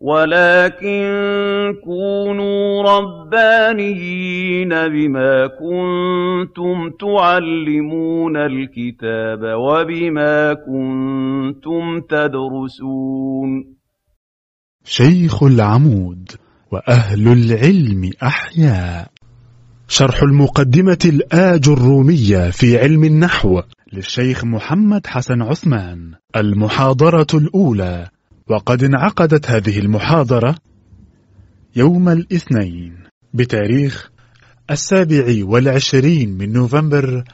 وَلَٰكِن كُونُوا رَبَّانِيِّينَ بِمَا كُنتُمْ تُعَلِّمُونَ الْكِتَابَ وَبِمَا كُنتُمْ تَدْرُسُونَ. شيخ العمود وأهل العلم أحياء شرح المقدمة الآج الرومية في علم النحو للشيخ محمد حسن عثمان. المحاضرة الأولى وقد انعقدت هذه المحاضرة يوم الاثنين بتاريخ السابع والعشرين من نوفمبر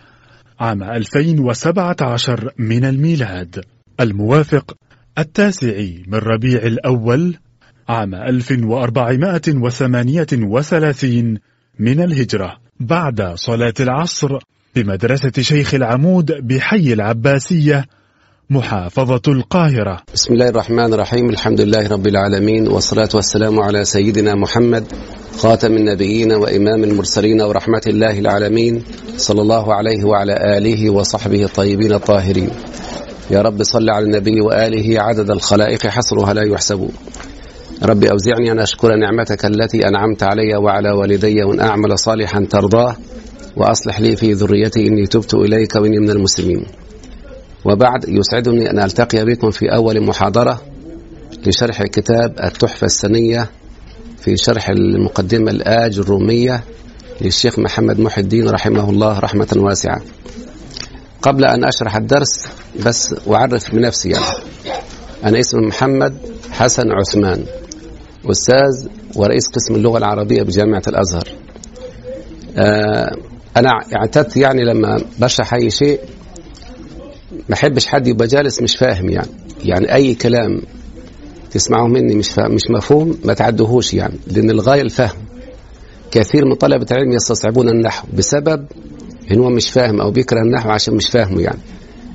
عام 2017 من الميلاد الموافق التاسع من ربيع الأول عام 1438 من الهجرة بعد صلاة العصر بمدرسة شيخ العمود بحي العباسية محافظة القاهرة. بسم الله الرحمن الرحيم. الحمد لله رب العالمين والصلاة والسلام على سيدنا محمد خاتم النبيين وإمام المرسلين ورحمة الله العالمين صلى الله عليه وعلى آله وصحبه الطيبين الطاهرين. يا رب صل على النبي وآله عدد الخلائق حصرها لا يحسب. ربي أوزعني أن أشكر نعمتك التي أنعمت علي وعلى والدي وأن أعمل صالحا ترضاه وأصلح لي في ذريتي إني تبت إليك وإني من المسلمين. وبعد يسعدني أن ألتقي بكم في أول محاضرة لشرح كتاب التحفة السنية في شرح المقدمة الآج الرومية للشيخ محمد محي الدين رحمه الله رحمة واسعة. قبل أن أشرح الدرس بس أعرف بنفسي يعني. أنا اسمي محمد حسن عثمان أستاذ ورئيس قسم اللغة العربية بجامعة الأزهر. آه أنا اعتدت يعني لما بشرح أي شيء ما أحبش حد يبقى جالس مش فاهم يعني. يعني أي كلام تسمعه مني مش فاهم مش مفهوم ما تعدهوش يعني لأن الغاية الفهم. كثير من طلبة العلم يستصعبون النحو بسبب إن هو مش فاهم أو بيكره النحو عشان مش فاهمه يعني.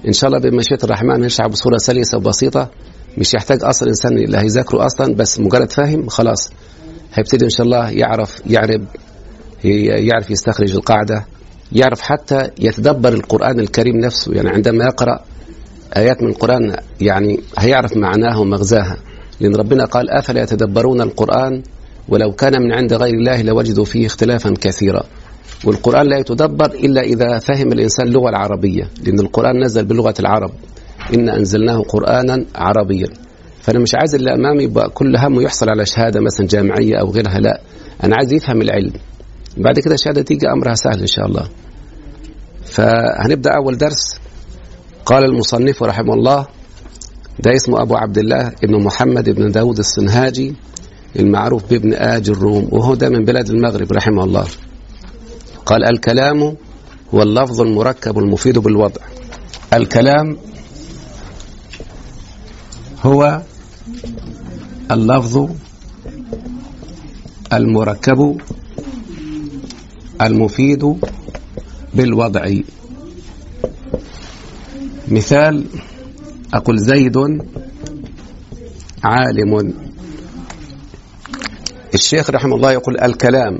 إن شاء الله بمشيئة الرحمن نشرح بصورة سلسة وبسيطة. مش يحتاج أصلا إنسان اللي هيذاكره أصلا بس مجرد فاهم خلاص. هيبتدي إن شاء الله يعرف يعرب يعرف يستخرج القاعدة. يعرف حتى يتدبر القرآن الكريم نفسه. يعني عندما يقرأ آيات من القرآن يعني هيعرف معناها ومغزاها. لأن ربنا قال أفلا يتدبرون القرآن؟ ولو كان من عند غير الله لوجدوا فيه اختلافا كثيرا. والقرآن لا يتدبر إلا إذا فهم الإنسان اللغة العربية لأن القرآن نزل بلغة العرب. إن أنزلناه قرآنا عربيا. فأنا مش عايز اللي أمامي كل همه يحصل على شهادة مثلا جامعية أو غيرها لا. أنا عايز يفهم العلم. بعد كده الشهادة تيجي أمرها سهل إن شاء الله. فهنبدأ أول درس. قال المصنف رحمه الله ده اسمه أبو عبد الله ابن محمد ابن داود الصنهاجي المعروف بابن آج الروم وهو ده من بلاد المغرب رحمه الله. قال الكلام هو اللفظ المركب المفيد بالوضع. الكلام هو اللفظ المركب المفيد بالوضع. مثال أقول زيد عالم. الشيخ رحمه الله يقول الكلام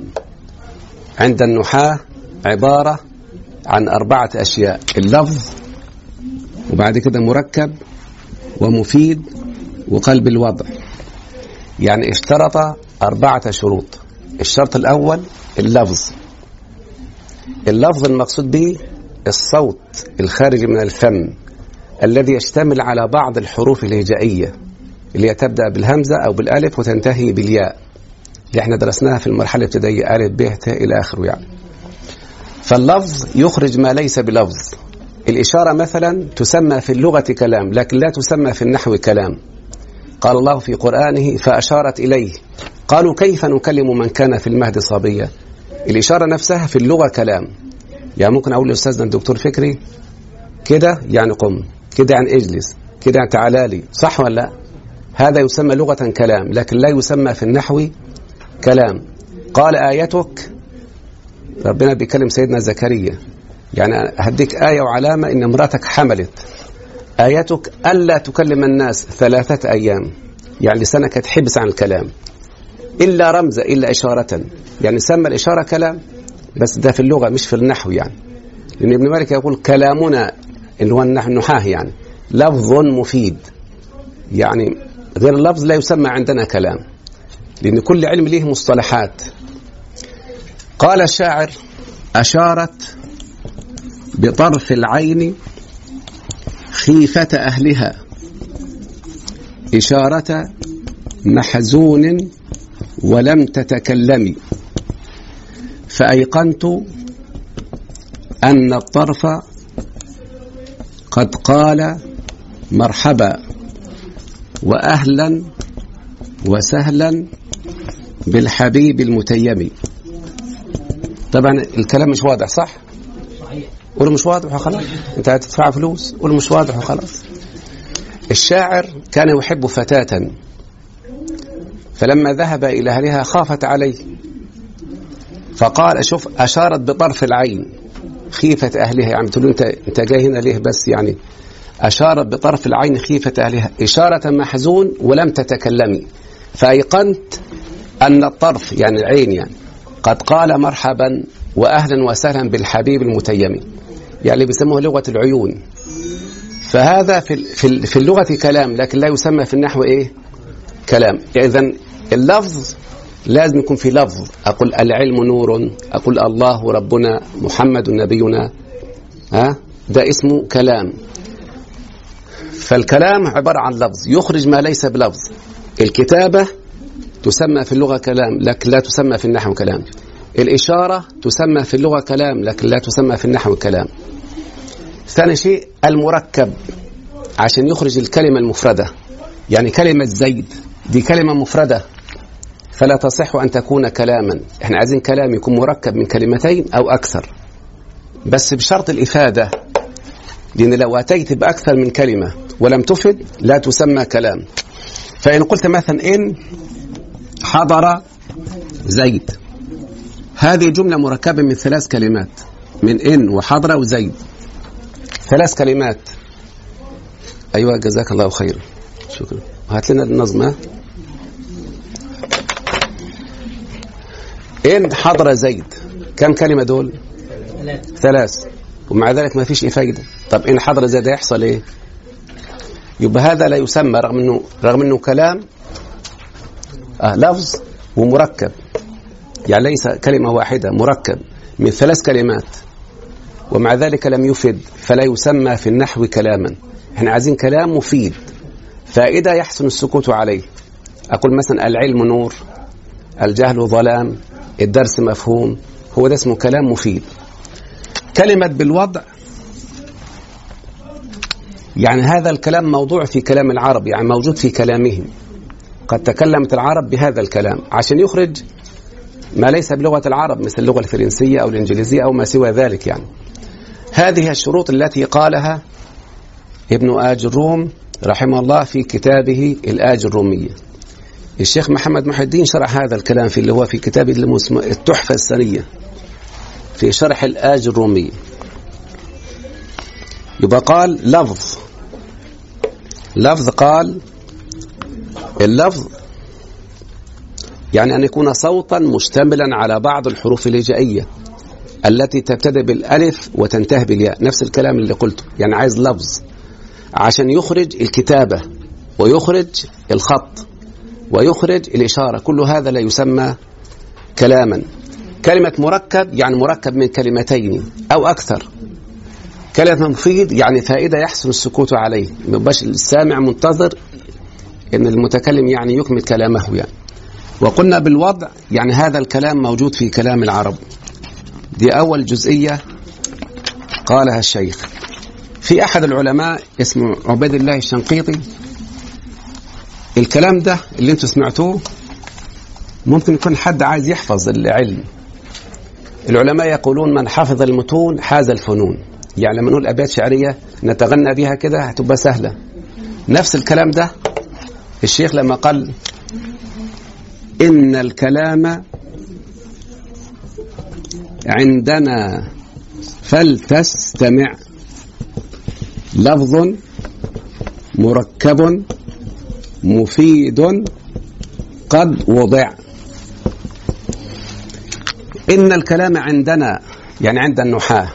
عند النحاة عبارة عن أربعة أشياء اللفظ وبعد كده مركب ومفيد وقلب الوضع. يعني اشترط أربعة شروط الشرط الأول اللفظ. اللفظ المقصود به الصوت الخارج من الفم الذي يشتمل على بعض الحروف الهجائية اللي هي تبدأ بالهمزة أو بالألف وتنتهي بالياء اللي إحنا درسناها في المرحلة الابتدائية ألف ب ت إلى آخره يعني. فاللفظ يخرج ما ليس بلفظ. الإشارة مثلا تسمى في اللغة كلام لكن لا تسمى في النحو كلام. قال الله في قرآنه فأشارت إليه. قالوا كيف نكلم من كان في المهد صبيا؟ الإشارة نفسها في اللغة كلام. يعني ممكن أقول لأستاذنا الدكتور فكري كده يعني قم كده يعني اجلس كده يعني تعالى لي صح ولا لا؟ هذا يسمى لغة كلام لكن لا يسمى في النحو كلام. قال آيتك ربنا بيكلم سيدنا زكريا. يعني هديك آية وعلامة إن امرأتك حملت. آيتك ألا تكلم الناس ثلاثة أيام. يعني لسانك تحبس عن الكلام. إلا رمزة إلا إشارة. يعني سمى الإشارة كلام بس ده في اللغة مش في النحو يعني. لأن ابن مالك يقول كلامنا اللي هو النحاة يعني لفظ مفيد. يعني غير اللفظ لا يسمى عندنا كلام. لأن كل علم له مصطلحات. قال الشاعر أشارت بطرف العين خيفة أهلها إشارة محزون ولم تتكلمي. فأيقنت أن الطرف قد قال مرحبا وأهلا وسهلا بالحبيب المتيم. طبعا الكلام مش واضح صح؟ قولوا مش واضح وخلاص. انت هتدفع فلوس. قولوا مش واضح وخلاص. الشاعر كان يحب فتاة. فلما ذهب إلى أهلها خافت عليه. فقال أشوف أشارت بطرف العين. خيفة أهلها يعني تقول أنت أنت جاي هنا ليه؟ بس يعني أشارت بطرف العين خيفة أهلها. إشارة محزون ولم تتكلمي. فأيقنت أن الطرف يعني العين يعني قد قال مرحبا وأهلا وسهلا بالحبيب المتيم. يعني بيسموه لغة العيون. فهذا في في اللغة كلام لكن لا يسمى في النحو إيه؟ كلام. إذا اللفظ لازم يكون في لفظ. أقول العلم نور أقول الله ربنا محمد نبينا. ها؟ ده اسمه كلام. فالكلام عبارة عن لفظ يخرج ما ليس بلفظ. الكتابة تسمى في اللغة كلام لكن لا تسمى في النحو كلام. الإشارة تسمى في اللغة كلام لكن لا تسمى في النحو كلام. ثاني شيء المركب. عشان يخرج الكلمة المفردة. يعني كلمة زيد. دي كلمة مفردة. فلا تصح أن تكون كلاما. إحنا عايزين كلام يكون مركب من كلمتين أو أكثر. بس بشرط الإفادة. لأن لو أتيت بأكثر من كلمة ولم تفد لا تسمى كلام. فإن قلت مثلا إن حضر زيد. هذه جملة مركبة من ثلاث كلمات. من إن وحضر وزيد. ثلاث كلمات. أيوة جزاك الله خير شكرا. هات لنا النظمة. إن حضر زيد كم كلمة دول؟ ثلاث. ومع ذلك ما فيش فايدة. طب إن حضر زيد يحصل إيه؟ يبقى هذا لا يسمى رغم أنه رغم أنه كلام آه لفظ ومركب. يعني ليس كلمة واحدة مركب من ثلاث كلمات. ومع ذلك لم يفد فلا يسمى في النحو كلاما. إحنا عايزين كلام مفيد. فائدة يحسن السكوت عليه. أقول مثلا العلم نور الجهل ظلام. الدرس مفهوم هو ده اسمه كلام مفيد. كلمة بالوضع يعني هذا الكلام موضوع في كلام العرب يعني موجود في كلامهم. قد تكلمت العرب بهذا الكلام عشان يخرج ما ليس بلغة العرب مثل اللغة الفرنسية أو الإنجليزية أو ما سوى ذلك يعني. هذه الشروط التي قالها ابن آج الروم رحمه الله في كتابه الآج الرومية. الشيخ محمد محي الدين شرح هذا الكلام في اللي هو في كتابه التحفة السنية في شرح الآج الرومية يبقى قال لفظ. لفظ قال اللفظ يعني أن يكون صوتا مشتملا على بعض الحروف الهجائية التي تبتدئ بالألف وتنتهي بالياء. نفس الكلام اللي قلته. يعني عايز لفظ. عشان يخرج الكتابة ويخرج الخط. ويخرج الإشارة. كل هذا لا يسمى كلاما. كلمة مركب يعني مركب من كلمتين أو أكثر. كلمة مفيد يعني فائدة يحسن السكوت عليه. مبقاش السامع منتظر إن المتكلم يعني يكمل كلامه يعني. وقلنا بالوضع يعني هذا الكلام موجود في كلام العرب. دي أول جزئية قالها الشيخ. في أحد العلماء اسمه عبيد الله الشنقيطي الكلام ده اللي أنتم سمعتوه ممكن يكون حد عايز يحفظ العلم. العلماء يقولون من حفظ المتون حاز الفنون. يعني لما نقول أبيات شعرية نتغنى بها كده هتبقى سهلة. نفس الكلام ده الشيخ لما قال إن الكلام عندنا فلتستمع. لفظ مركب مفيد قد وضع. إن الكلام عندنا يعني عند النحاة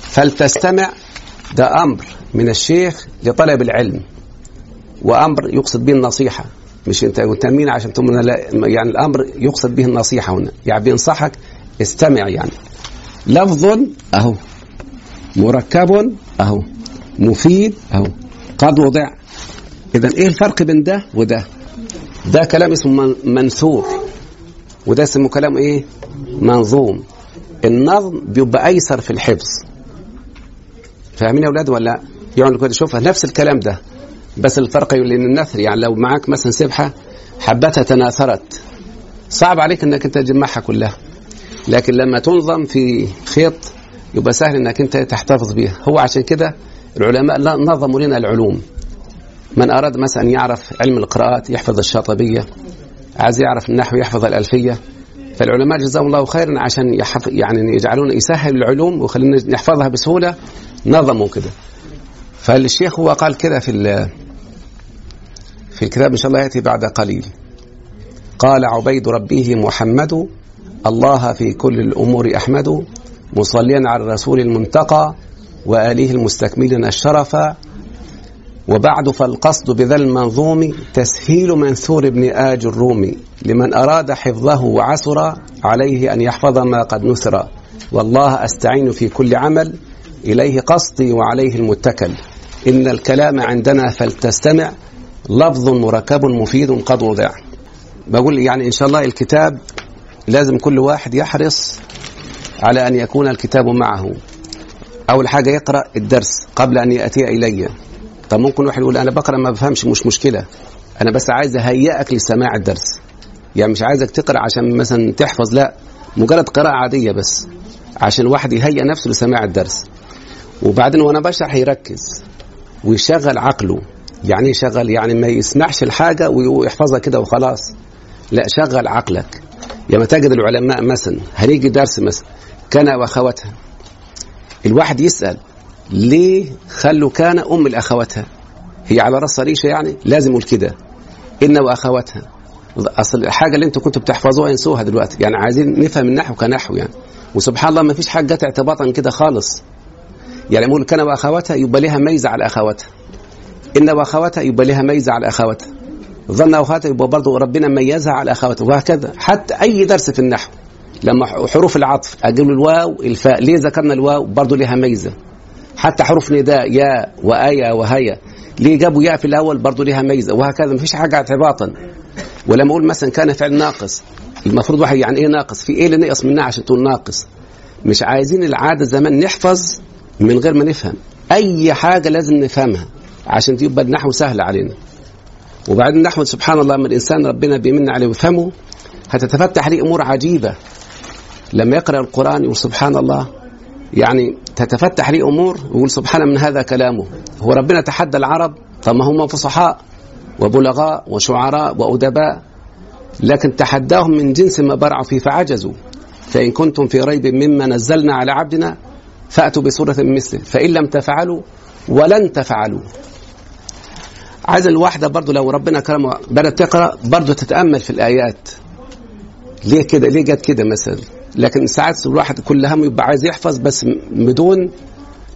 فلتستمع ده أمر من الشيخ لطلب العلم وأمر يقصد به النصيحة. مش أنت انت مين عشان تؤمن لا يعني الأمر يقصد به النصيحة هنا. يعني بينصحك استمع يعني. لفظ أهو. مركب أهو. مفيد أهو. قد وضع. إذا إيه الفرق بين ده وده؟ ده كلام اسمه منثور وده اسمه كلام إيه؟ منظوم. النظم بيبقى أيسر في الحفظ. فاهمين يا أولاد ولا لأ؟ يعني كده شوفها نفس الكلام ده بس الفرق لأن النثر يعني لو معاك مثلا سبحة حبتها تناثرت. صعب عليك إنك أنت تجمعها كلها. لكن لما تنظم في خيط يبقى سهل إنك أنت تحتفظ بيها. هو عشان كده العلماء نظموا لنا العلوم. من أراد مثلا يعرف علم القراءات يحفظ الشاطبية عايز يعرف النحو يحفظ الألفية فالعلماء جزاهم الله خيرا عشان يحف يعني يجعلون يسهل العلوم ويخلينا نحفظها بسهولة نظموا كده. فالشيخ هو قال كده في في الكتاب إن شاء الله يأتي بعد قليل. قال عبيد ربه محمد الله في كل الأمور أحمد مصليا على الرسول المنتقى وآله المستكملين الشرف وبعد فالقصد بذا المنظوم تسهيل منثور ابن آج الرومي لمن أراد حفظه وعسر عليه أن يحفظ ما قد نثر والله أستعين في كل عمل إليه قصدي وعليه المتكل. إن الكلام عندنا فلتستمع لفظ مركب مفيد قد وضع. بقول يعني إن شاء الله الكتاب لازم كل واحد يحرص على أن يكون الكتاب معه. أول حاجة يقرأ الدرس قبل أن يأتي إلي. طب ممكن واحد يقول أنا بقرأ ما بفهمش مش مشكلة. أنا بس عايز أهيئك لسماع الدرس. يعني مش عايزك تقرأ عشان مثلا تحفظ لا. مجرد قراءة عادية بس عشان الواحد يهيئ نفسه لسماع الدرس. وبعدين وأنا بشرح يركز ويشغل عقله. يعني يشغل يعني ما يسمعش الحاجة ويحفظها كده وخلاص. لا شغل عقلك. لما تجد العلماء مثلا هنيجي درس مثلا كان وأخواتها. الواحد يسأل ليه خلوا كان أم الاخواتها هي على رأس ريشه يعني؟ لازم يقول كده. ان وأخواتها. أصل الحاجة اللي أنتوا كنتوا بتحفظوها ينسوها دلوقتي. يعني عايزين نفهم النحو كنحو يعني. وسبحان الله ما فيش حاجة جت اعتباطا كده خالص. يعني يقول كان وأخواتها يبقى لها ميزة على أخواتها. إن وأخواتها يبقى لها ميزة على أخواتها. ظن واخواتها يبقى برضه ربنا ميزها على أخواتها. وهكذا. حتى أي درس في النحو. لما حروف العطف أجيب الواو الفاء. ليه ذكرنا الواو؟ برضه لها ميزة. حتى حروف نداء يا وآيا وهيا. ليه جابوا ياء في الأول؟ برضه لها ميزة. وهكذا مفيش حاجة اعتباطا. ولما أقول مثلا كان فعل ناقص المفروض واحد يعني إيه ناقص؟ في إيه اللي نقص منها عشان تقول ناقص؟ مش عايزين العادة زمان نحفظ من غير ما نفهم. أي حاجة لازم نفهمها عشان تبقى النحو سهل علينا. وبعدين النحو سبحان الله من الإنسان ربنا بيمن عليه ويفهمه هتتفتح عليه أمور عجيبة. لما يقرأ القرآن يقول سبحان الله يعني تتفتح لي أمور ويقول سبحان من هذا كلامه. هو ربنا تحدى العرب طب ما هم فصحاء وبلغاء وشعراء وأدباء لكن تحداهم من جنس ما برعوا فيه فعجزوا. فإن كنتم في ريب مما نزلنا على عبدنا فأتوا بسوره مثله. فإن لم تفعلوا ولن تفعلوا. عايز الواحدة برضو لو ربنا كرمه بدأت تقرأ برضو تتأمل في الآيات. ليه كده؟ ليه جت كده مثلا؟ لكن ساعات الواحد كل هم يبقى عايز يحفظ بس بدون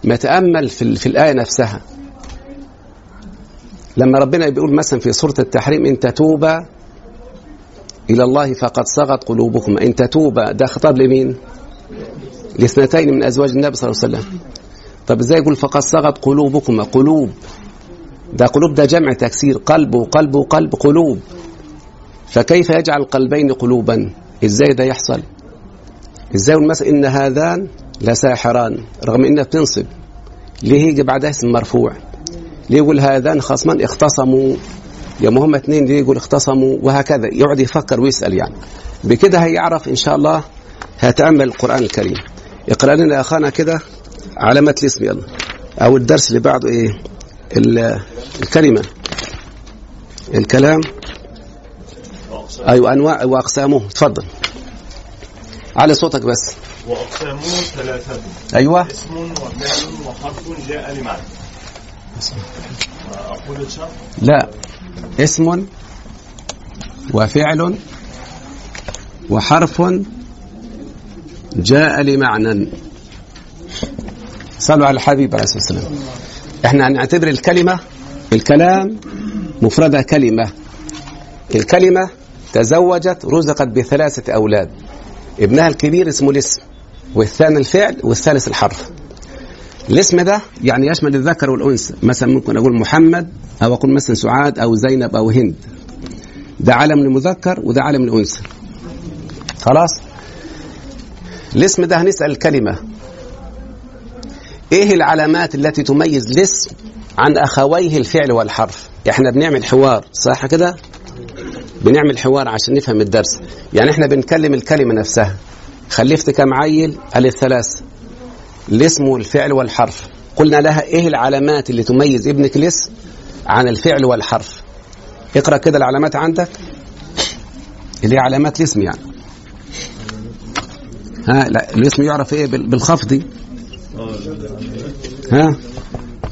ما يتأمل في, في الآية نفسها. لما ربنا بيقول مثلا في سورة التحريم إن تتوبا إلى الله فقد صغت قلوبكم. إن تتوبا ده خطاب لمين؟ لاثنتين من أزواج النبي صلى الله عليه وسلم. طب إزاي يقول فقد صغت قلوبكم؟ قلوب. ده قلوب ده جمع تكسير. قلب وقلب وقلب قلوب. فكيف يجعل قلبين قلوبا؟ إزاي ده يحصل؟ إزاي مثلا إن هذان لساحران رغم انها بتنصب. ليه يجي بعدها اسم مرفوع؟ ليه يقول هذان خصمان اختصموا؟ يا هم اثنين ليه يقول اختصموا؟ وهكذا. يقعد يفكر ويسأل يعني. بكده هيعرف إن شاء الله هيتامل القرآن الكريم. اقرأ لنا يا أخانا كده علامة الاسم يلا. أو الدرس اللي بعده إيه؟ الكلمة. الكلام. أيوه أنواع وأقسامه. تفضل. على صوتك بس. وأقسامه ثلاثة. أيوه. اسم وفعل وحرف جاء لمعنى الشرط لا. اسم وفعل وحرف جاء لمعنى. صلوا على الحبيب عليه الصلاة والسلام. إحنا هنعتبر الكلمة الكلام مفردها كلمة. الكلمة تزوجت رزقت بثلاثة أولاد. ابنها الكبير اسمه الاسم والثاني الفعل والثالث الحرف. الاسم ده يعني يشمل الذكر والأنثى. مثلا ممكن أقول محمد أو أقول مثلا سعاد أو زينب أو هند. ده علم للمذكر وده علم للأنثى خلاص؟ الاسم ده هنسأل الكلمة. إيه العلامات التي تميز الاسم عن أخويه الفعل والحرف؟ إحنا بنعمل حوار صح كده؟ بنعمل حوار عشان نفهم الدرس. يعني إحنا بنكلم الكلمة نفسها. خلفت كم عيل ألف ثلاثة الاسم والفعل والحرف. قلنا لها إيه العلامات اللي تميز ابنك الاسم عن الفعل والحرف؟ اقرأ كده العلامات عندك. اللي هي علامات الاسم يعني. ها لا الاسم يعرف إيه؟ بال- بالخفض. ها؟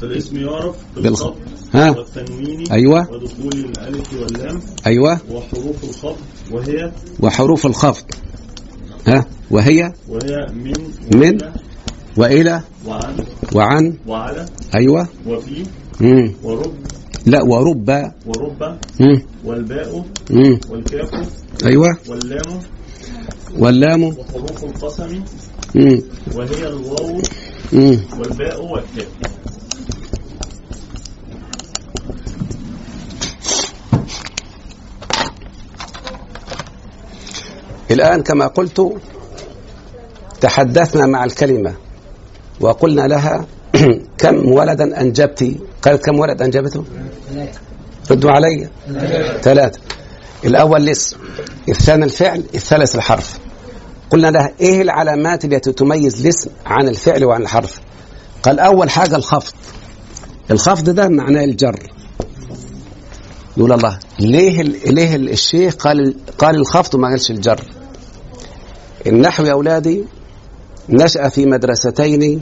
الاسم يعرف بالخ- بالخط ها؟ والتنوين أيوة. ودخول الألف واللام. أيوه. وحروف الخط وهي وحروف الخفض. ها؟ وهي وهي من من وإلى. وعن. وعن. وعلى. أيوه. وفي. مم. ورب. لا ورب. ورب. مم. والباء. مم. والكاف. أيوه. واللام. واللام. وحروف القسم. وهي الواو. والباء والكاف. الآن كما قلت تحدثنا مع الكلمة وقلنا لها كم ولدا أنجبت؟ قالت كم ولد أنجبته؟ ردوا علي. ثلاثة. الأول الاسم الثاني الفعل الثالث الحرف. قلنا لها إيه العلامات التي تميز الاسم عن الفعل وعن الحرف؟ قال أول حاجة الخفض. الخفض ده معناه الجر. يقول الله ليه ليه ال- الشيخ قال قال الخفض وما قالش الجر؟ النحو يا أولادي نشأ في مدرستين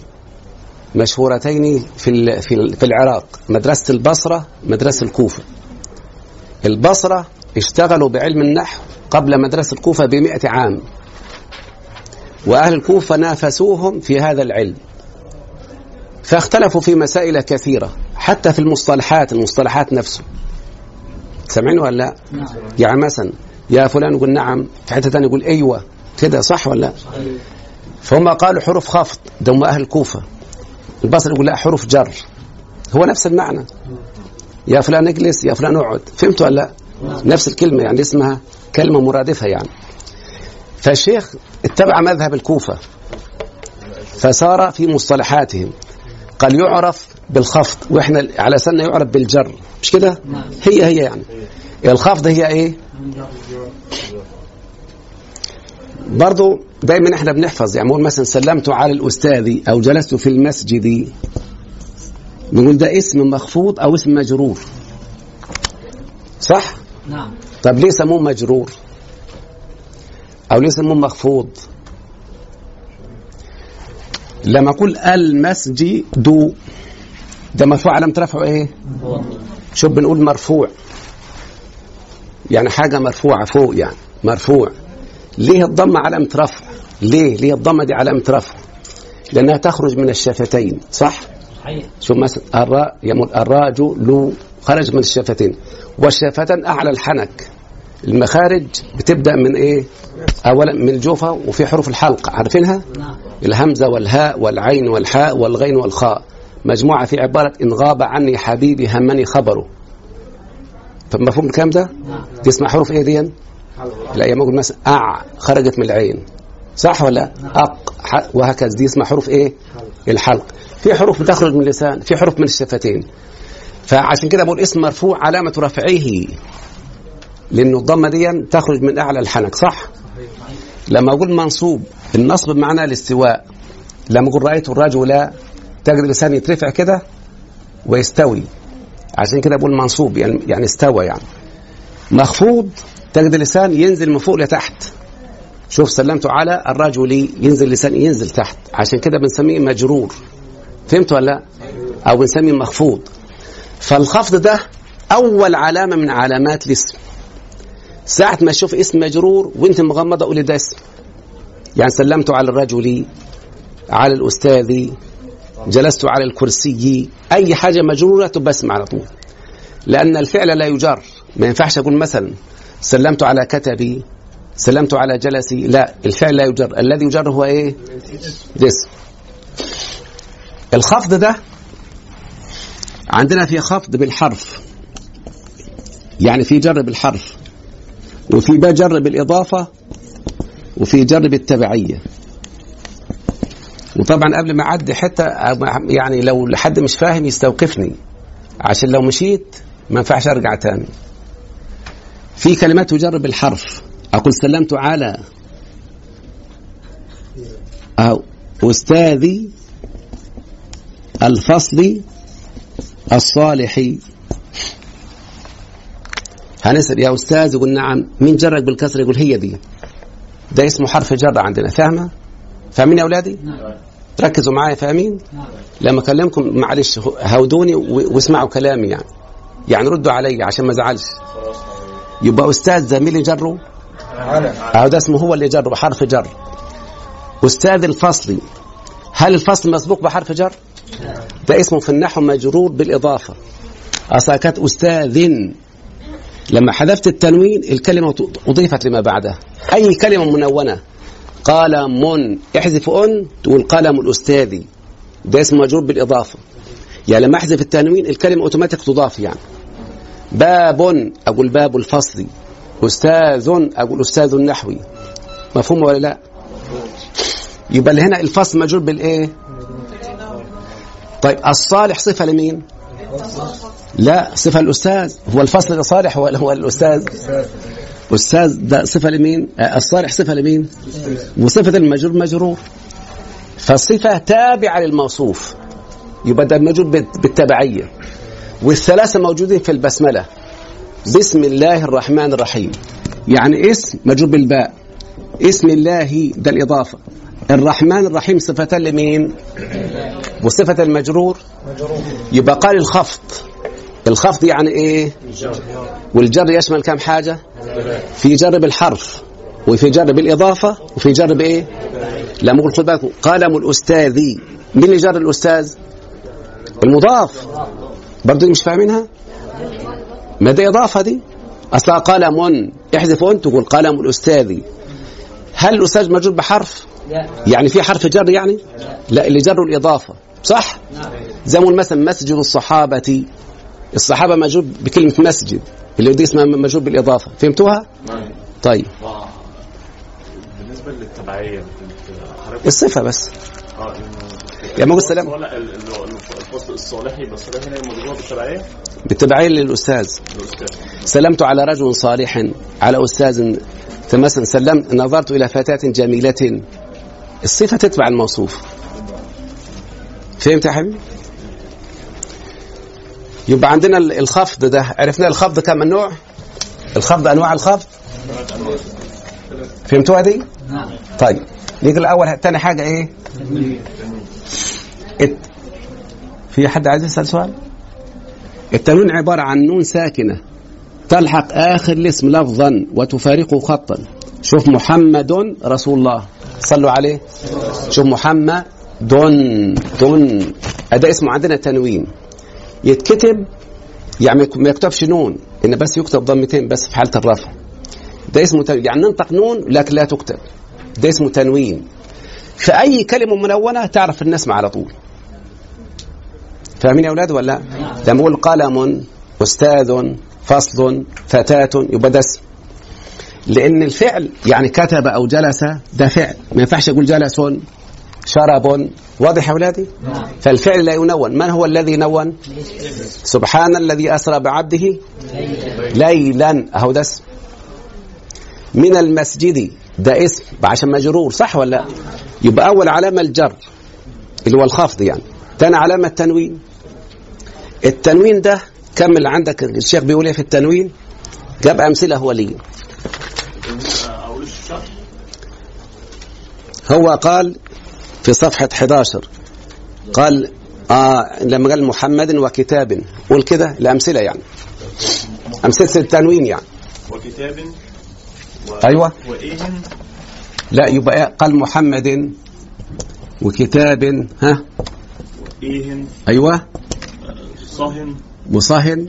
مشهورتين في في ال- في العراق مدرسة البصرة مدرسة الكوفة. البصرة اشتغلوا بعلم النحو قبل مدرسة الكوفة بمئة عام. وأهل الكوفة نافسوهم في هذا العلم. فاختلفوا في مسائل كثيرة حتى في المصطلحات المصطلحات نفسه. سامعين ولا لا؟ يعني مثلا يا فلان يقول نعم في حتة ثانية يقول أيوه. كده صح ولا لا؟ فهم قالوا حروف خفض ده هم أهل الكوفه البصري يقول لا حروف جر. هو نفس المعنى. يا فلان اجلس يا فلان اقعد فهمتوا ولا لا؟ نفس الكلمة يعني اسمها كلمة مرادفة يعني. فالشيخ اتبع مذهب الكوفة. فصار في مصطلحاتهم. قال يعرف بالخفض وإحنا على سنة يعرف بالجر. مش كده؟ هي هي يعني. الخفض هي إيه؟ برضو دايما إحنا بنحفظ يعني نقول مثلا سلمت على الأستاذ أو جلست في المسجد نقول ده اسم مخفوض أو اسم مجرور. صح؟ نعم. طب ليه سموه مجرور أو ليه سموه مخفوض؟ لما أقول المسجد ده مرفوع علامة رفعه إيه؟ شوف بنقول مرفوع. يعني حاجة مرفوعة فوق يعني مرفوع. ليه الضمة علامة رفع ليه؟ ليه الضمة دي علامة رفع لأنها تخرج من الشفتين صح؟ صحيح. شوف مثلا الراء يمول الراجل خرج من الشفتين. والشفتان أعلى الحنك. المخارج بتبدأ من إيه؟ أولا من الجوفة وفي حروف الحلق عارفينها؟ نعم. الهمزة والهاء والعين والحاء والغين والخاء. مجموعة في عبارة إن غاب عني حبيبي همني خبره. فمفهوم الكلام ده؟ نعم. اسمها حروف إيه دي؟ لا يا أقول مثلا أع خرجت من العين. صح ولا؟ لا؟ أق وهكذا. دي اسمها حروف إيه؟ الحلق. في حروف بتخرج من اللسان في حروف من الشفتين. فعشان كده بقول اسم مرفوع علامة رفعه. لأنه الضمة دي تخرج من أعلى الحنك صح؟ لما أقول منصوب النصب بمعنى الاستواء. لما أقول رأيت الرجل تجد لسان يترفع كده ويستوي. عشان كده بقول منصوب يعني يعني استوى يعني. مخفوض تجد اللسان ينزل من فوق لتحت. شوف سلمت على الرجل ينزل لسان ينزل تحت. عشان كده بنسميه مجرور. فهمت ولا لا؟ أو بنسميه مخفوض. فالخفض ده أول علامة من علامات الاسم. ساعة ما تشوف اسم مجرور وأنت مغمضة قولي ده اسم. يعني سلمت على الرجل على الأستاذ جلست على الكرسي أي حاجة مجرورة تبقى اسم على طول. لأن الفعل لا يجر. ما ينفعش أقول مثلا سلمت على كتبي سلمت على جلسي. لا الفعل لا يجر. الذي يجر هو إيه؟ الاسم الخفض ده عندنا في خفض بالحرف. يعني في جر بالحرف وفي بقى جر بالإضافة وفي جر بالتبعية. وطبعا قبل ما أعدي حتى يعني لو لحد مش فاهم يستوقفني عشان لو مشيت ما ينفعش أرجع تاني. في كلمات تجر بالحرف. أقول سلمت على أو أستاذي الفصل الصالحي هنسأل يا أستاذ يقول نعم. مين جرك بالكسر؟ يقول هي دي. ده اسمه حرف جر عندنا. فاهمة؟ فاهمين يا أولادي؟ ركزوا معايا فاهمين؟ لما أكلمكم معلش هودوني واسمعوا كلامي يعني. يعني ردوا علي عشان ما أزعلش. يبقى مين اللي جره ده اسمه هو اللي جره بحرف جر. أستاذ الفصل. هل الفصل مسبوق بحرف جر؟ ده اسمه في النحو مجرور بالإضافة. أصلا كانت أستاذ. لما حذفت التنوين الكلمة أضيفت لما بعدها. أي كلمة منونة؟ قلم احذف أن تقول قلم الأستاذ. ده اسمه مجرور بالإضافة. يعني لما أحذف التنوين الكلمة أوتوماتيك تضاف يعني. باب أقول باب الفصل. أستاذ أقول أستاذ النحوي مفهوم ولا لا؟ يبقى هنا الفصل مجرور بالإيه؟ طيب الصالح صفة لمين؟ لا صفة الأستاذ. هو الفصل ده صالح ولا هو الأستاذ؟ أستاذ ده صفة لمين؟ الصالح صفة لمين؟ وصفة المجرور مجرور. فالصفة تابعة للموصوف. يبقى ده مجرور بال- بالتبعية والثلاثة موجودين في البسملة. بسم الله الرحمن الرحيم. يعني اسم مجرور بالباء. اسم الله ده الإضافة. الرحمن الرحيم صفتان لمين؟ وصفة المجرور؟ يبقى قال الخفض. الخفض يعني إيه؟ والجر يشمل كم حاجة؟ في جر بالحرف وفي جر بالإضافة وفي جر بإيه؟ لما أقول خد قلم الأستاذ مين اللي جر الأستاذ؟ المضاف. برضو مش فاهمينها؟ ما دي إضافة دي؟ أصلا قلم احذف أنت تقول قلم الأستاذ. هل الأستاذ مجرور بحرف؟ يعني في حرف جر يعني؟ لا اللي جره الإضافة. صح؟ زي ما مثلا مسجد الصحابة. الصحابة مجرور بكلمة مسجد. اللي دي اسمها مجرور بالإضافة. فهمتوها؟ طيب. كنت حضرتك الصفة بس. آه يا ما قلت سلام الصالح- ال- ال- الفصل الصالحي هنا بالتبعية. بالتبعية للأستاذ. الاستاذ سلمت على رجل صالح على أستاذ مثلا سلمت نظرت إلى فتاة جميلة. الصفة تتبع الموصوف. فهمت يا حبيبي؟ يبقى عندنا ال- الخفض ده. عرفنا الخفض كم نوع؟ الخفض أنواع الخفض؟ فهمتوها دي؟ طيب. نيجي الأول تاني حاجة إيه؟ الت... في حد عايز يسأل سؤال؟ التنوين عبارة عن نون ساكنة تلحق آخر الاسم لفظا وتفارقه خطا. شوف محمد رسول الله. صلوا عليه. شوف محمد دون. دون هذا اسمه عندنا تنوين. يتكتب يعني ما يكتبش نون إن بس يكتب ضمتين بس في حالة الرفع. ده اسمه تنوين يعني ننطق نون لكن لا تكتب. ده اسمه تنوين. في أي كلمة منونة تعرف النسمة على طول. فاهمين يا أولاد ولا لا؟ لما أقول قلم أستاذ فصل فتاة يبقى ده اسم. لأن الفعل يعني كتب أو جلس ده فعل. ما ينفعش أقول جلس شرب. واضح يا أولادي؟ فالفعل لا ينون. من هو الذي نون؟ سبحان الذي أسرى بعبده ليلا. أهو ده اسم. من المسجد ده اسم. عشان مجرور صح ولا لا؟ يبقى أول علامة الجر اللي هو الخفض يعني. تاني علامة التنوين. التنوين ده كمل عندك؟ الشيخ بيقول إيه في التنوين؟ جاب أمثلة هو ليه. هو قال في صفحة 11 قال آه لما قال محمد وكتاب. قول كده الامثله يعني. أمثلة التنوين يعني. وكتاب و... أيوه. وإيه؟ لا يبقى؟ قال محمد وكتاب ها؟ وإيه؟ أيوه. صهن مصهن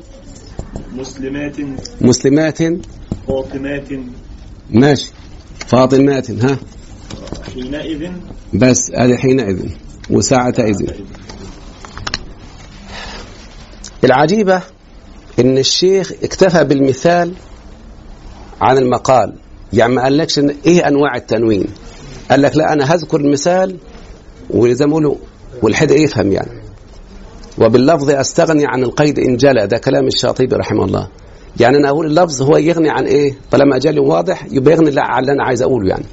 مسلمات مسلمات فاطمات. ماشي. فاطمات ها؟ حينئذ بس ادي حينئذ وساعتئذ. العجيبة إن الشيخ اكتفى بالمثال عن المقال. يعني ما قالكش إن إيه أنواع التنوين؟ قال لك لا أنا هذكر المثال وزي ما والحد يفهم يعني. وباللفظ أستغني عن القيد إن جلى ده كلام الشاطبي رحمه الله. يعني أنا أقول اللفظ هو يغني عن إيه؟ طالما جالي واضح يبقى يغني عن اللي أنا عايز أقوله يعني.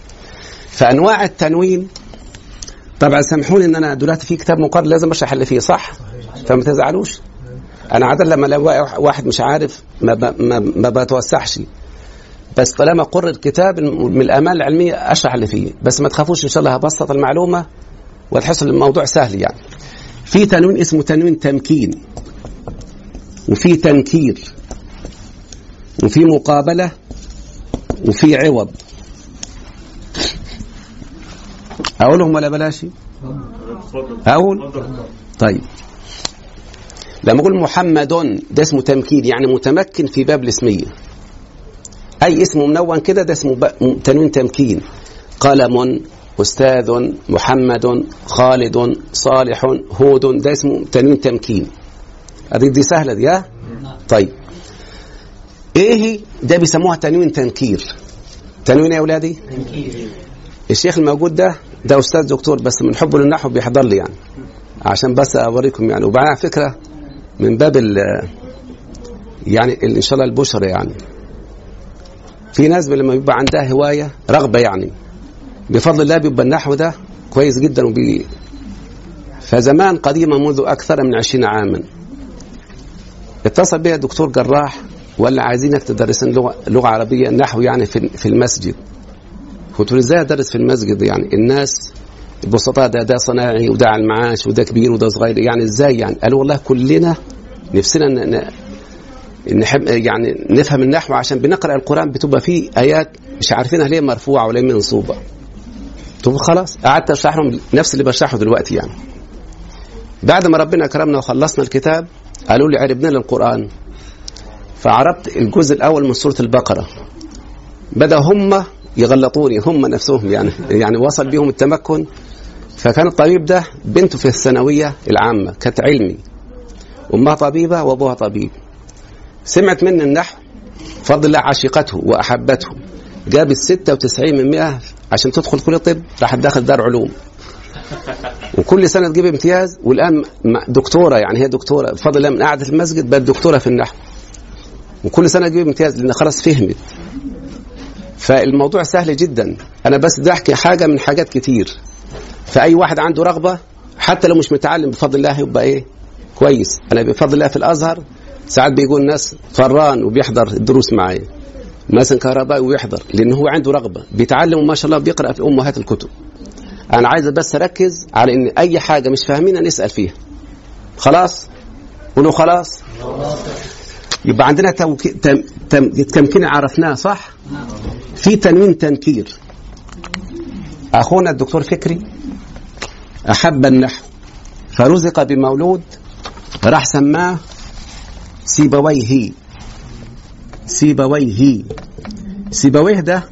فأنواع التنوين طبعا سامحوني إن أنا دلوقتي في كتاب مقرر لازم أشرح اللي فيه صح؟ فما تزعلوش؟ أنا عادة لما ألاقي واحد مش عارف ما ب... ما, ما بتوسعش. بس طالما قرر الكتاب من الامال العلمية أشرح اللي فيه. بس ما تخافوش إن شاء الله هبسط المعلومة وتحس الموضوع سهل يعني. في تنوين اسمه تنوين تمكين وفي تنكير وفي مقابلة وفي عوض. أقولهم ولا بلاش؟ اتفضل أقول؟ اتفضل طيب. لما أقول محمد ده اسمه تمكين يعني متمكن في باب الاسمية. أي اسم منون كده ده اسمه تنوين تمكين. قلم أستاذ محمد خالد صالح هود. ده اسمه تنوين تمكين. هذه دي سهلة دي ها؟ طيب. إيه ده بيسموها تنوين تنكير. تنوين إيه يا أولادي؟ الشيخ الموجود ده ده أستاذ دكتور بس من حبه للنحو بيحضر لي يعني. عشان بس أوريكم يعني. وبعدين على فكرة من باب ال يعني إن شاء الله البشرى يعني. في ناس لما بيبقى عندها هواية رغبة يعني. بفضل الله بيبقى النحو ده كويس جدا وبي فزمان قديما منذ أكثر من عشرين عاما. اتصل بي دكتور جراح وقال لي عايزينك تدرسن لغه لغة عربية نحو يعني في في المسجد. قلت له إزاي أدرس في المسجد؟ يعني الناس البسطاء ده ده صناعي وده على المعاش وده كبير وده صغير. يعني إزاي؟ يعني قالوا والله كلنا نفسنا نحب يعني نفهم النحو عشان بنقرأ القرآن بتبقى فيه آيات مش عارفينها ليه مرفوعة ولا منصوبة. طب خلاص قعدت اشرح لهم نفس اللي بشرحه دلوقتي يعني. بعد ما ربنا كرمنا وخلصنا الكتاب قالوا لي عربنا للقران فعربت الجزء الأول من سورة البقرة. بدأ هم يغلطوني هم نفسهم يعني يعني وصل بيهم التمكن. فكان الطبيب ده بنته في الثانوية العامة كانت علمي. أمها طبيبة وأبوها طبيب. سمعت مني النحو فضل الله عشقته واحبته جابت 96 من 100 عشان تدخل كليه طب راحت داخل دار علوم. وكل سنة تجيب امتياز والآن دكتورة يعني هي دكتورة بفضل الله من قعدة المسجد بقت دكتورة في النحو. وكل سنة تجيب امتياز لأن خلاص فهمت. فالموضوع سهل جدا. أنا بس ده أحكي حاجة من حاجات كتير. فأي واحد عنده رغبة حتى لو مش متعلم بفضل الله يبقى إيه؟ كويس. أنا بفضل الله في الأزهر ساعات بيقول الناس فران وبيحضر الدروس معايا. مثلا كهربائي ويحضر لأن هو عنده رغبة. بيتعلم وما شاء الله بيقرأ في امهات الكتب. أنا عايز بس أركز على إن أي حاجة مش فاهمينها نسال فيها. خلاص؟ قولوا خلاص؟ يبقى عندنا توكي... تم... تم... تمكين عرفناه صح؟ في تنوين تنكير. أخونا الدكتور فكري أحب النحو فرزق بمولود راح سماه سيبويه. سيبويه. سيبويه ده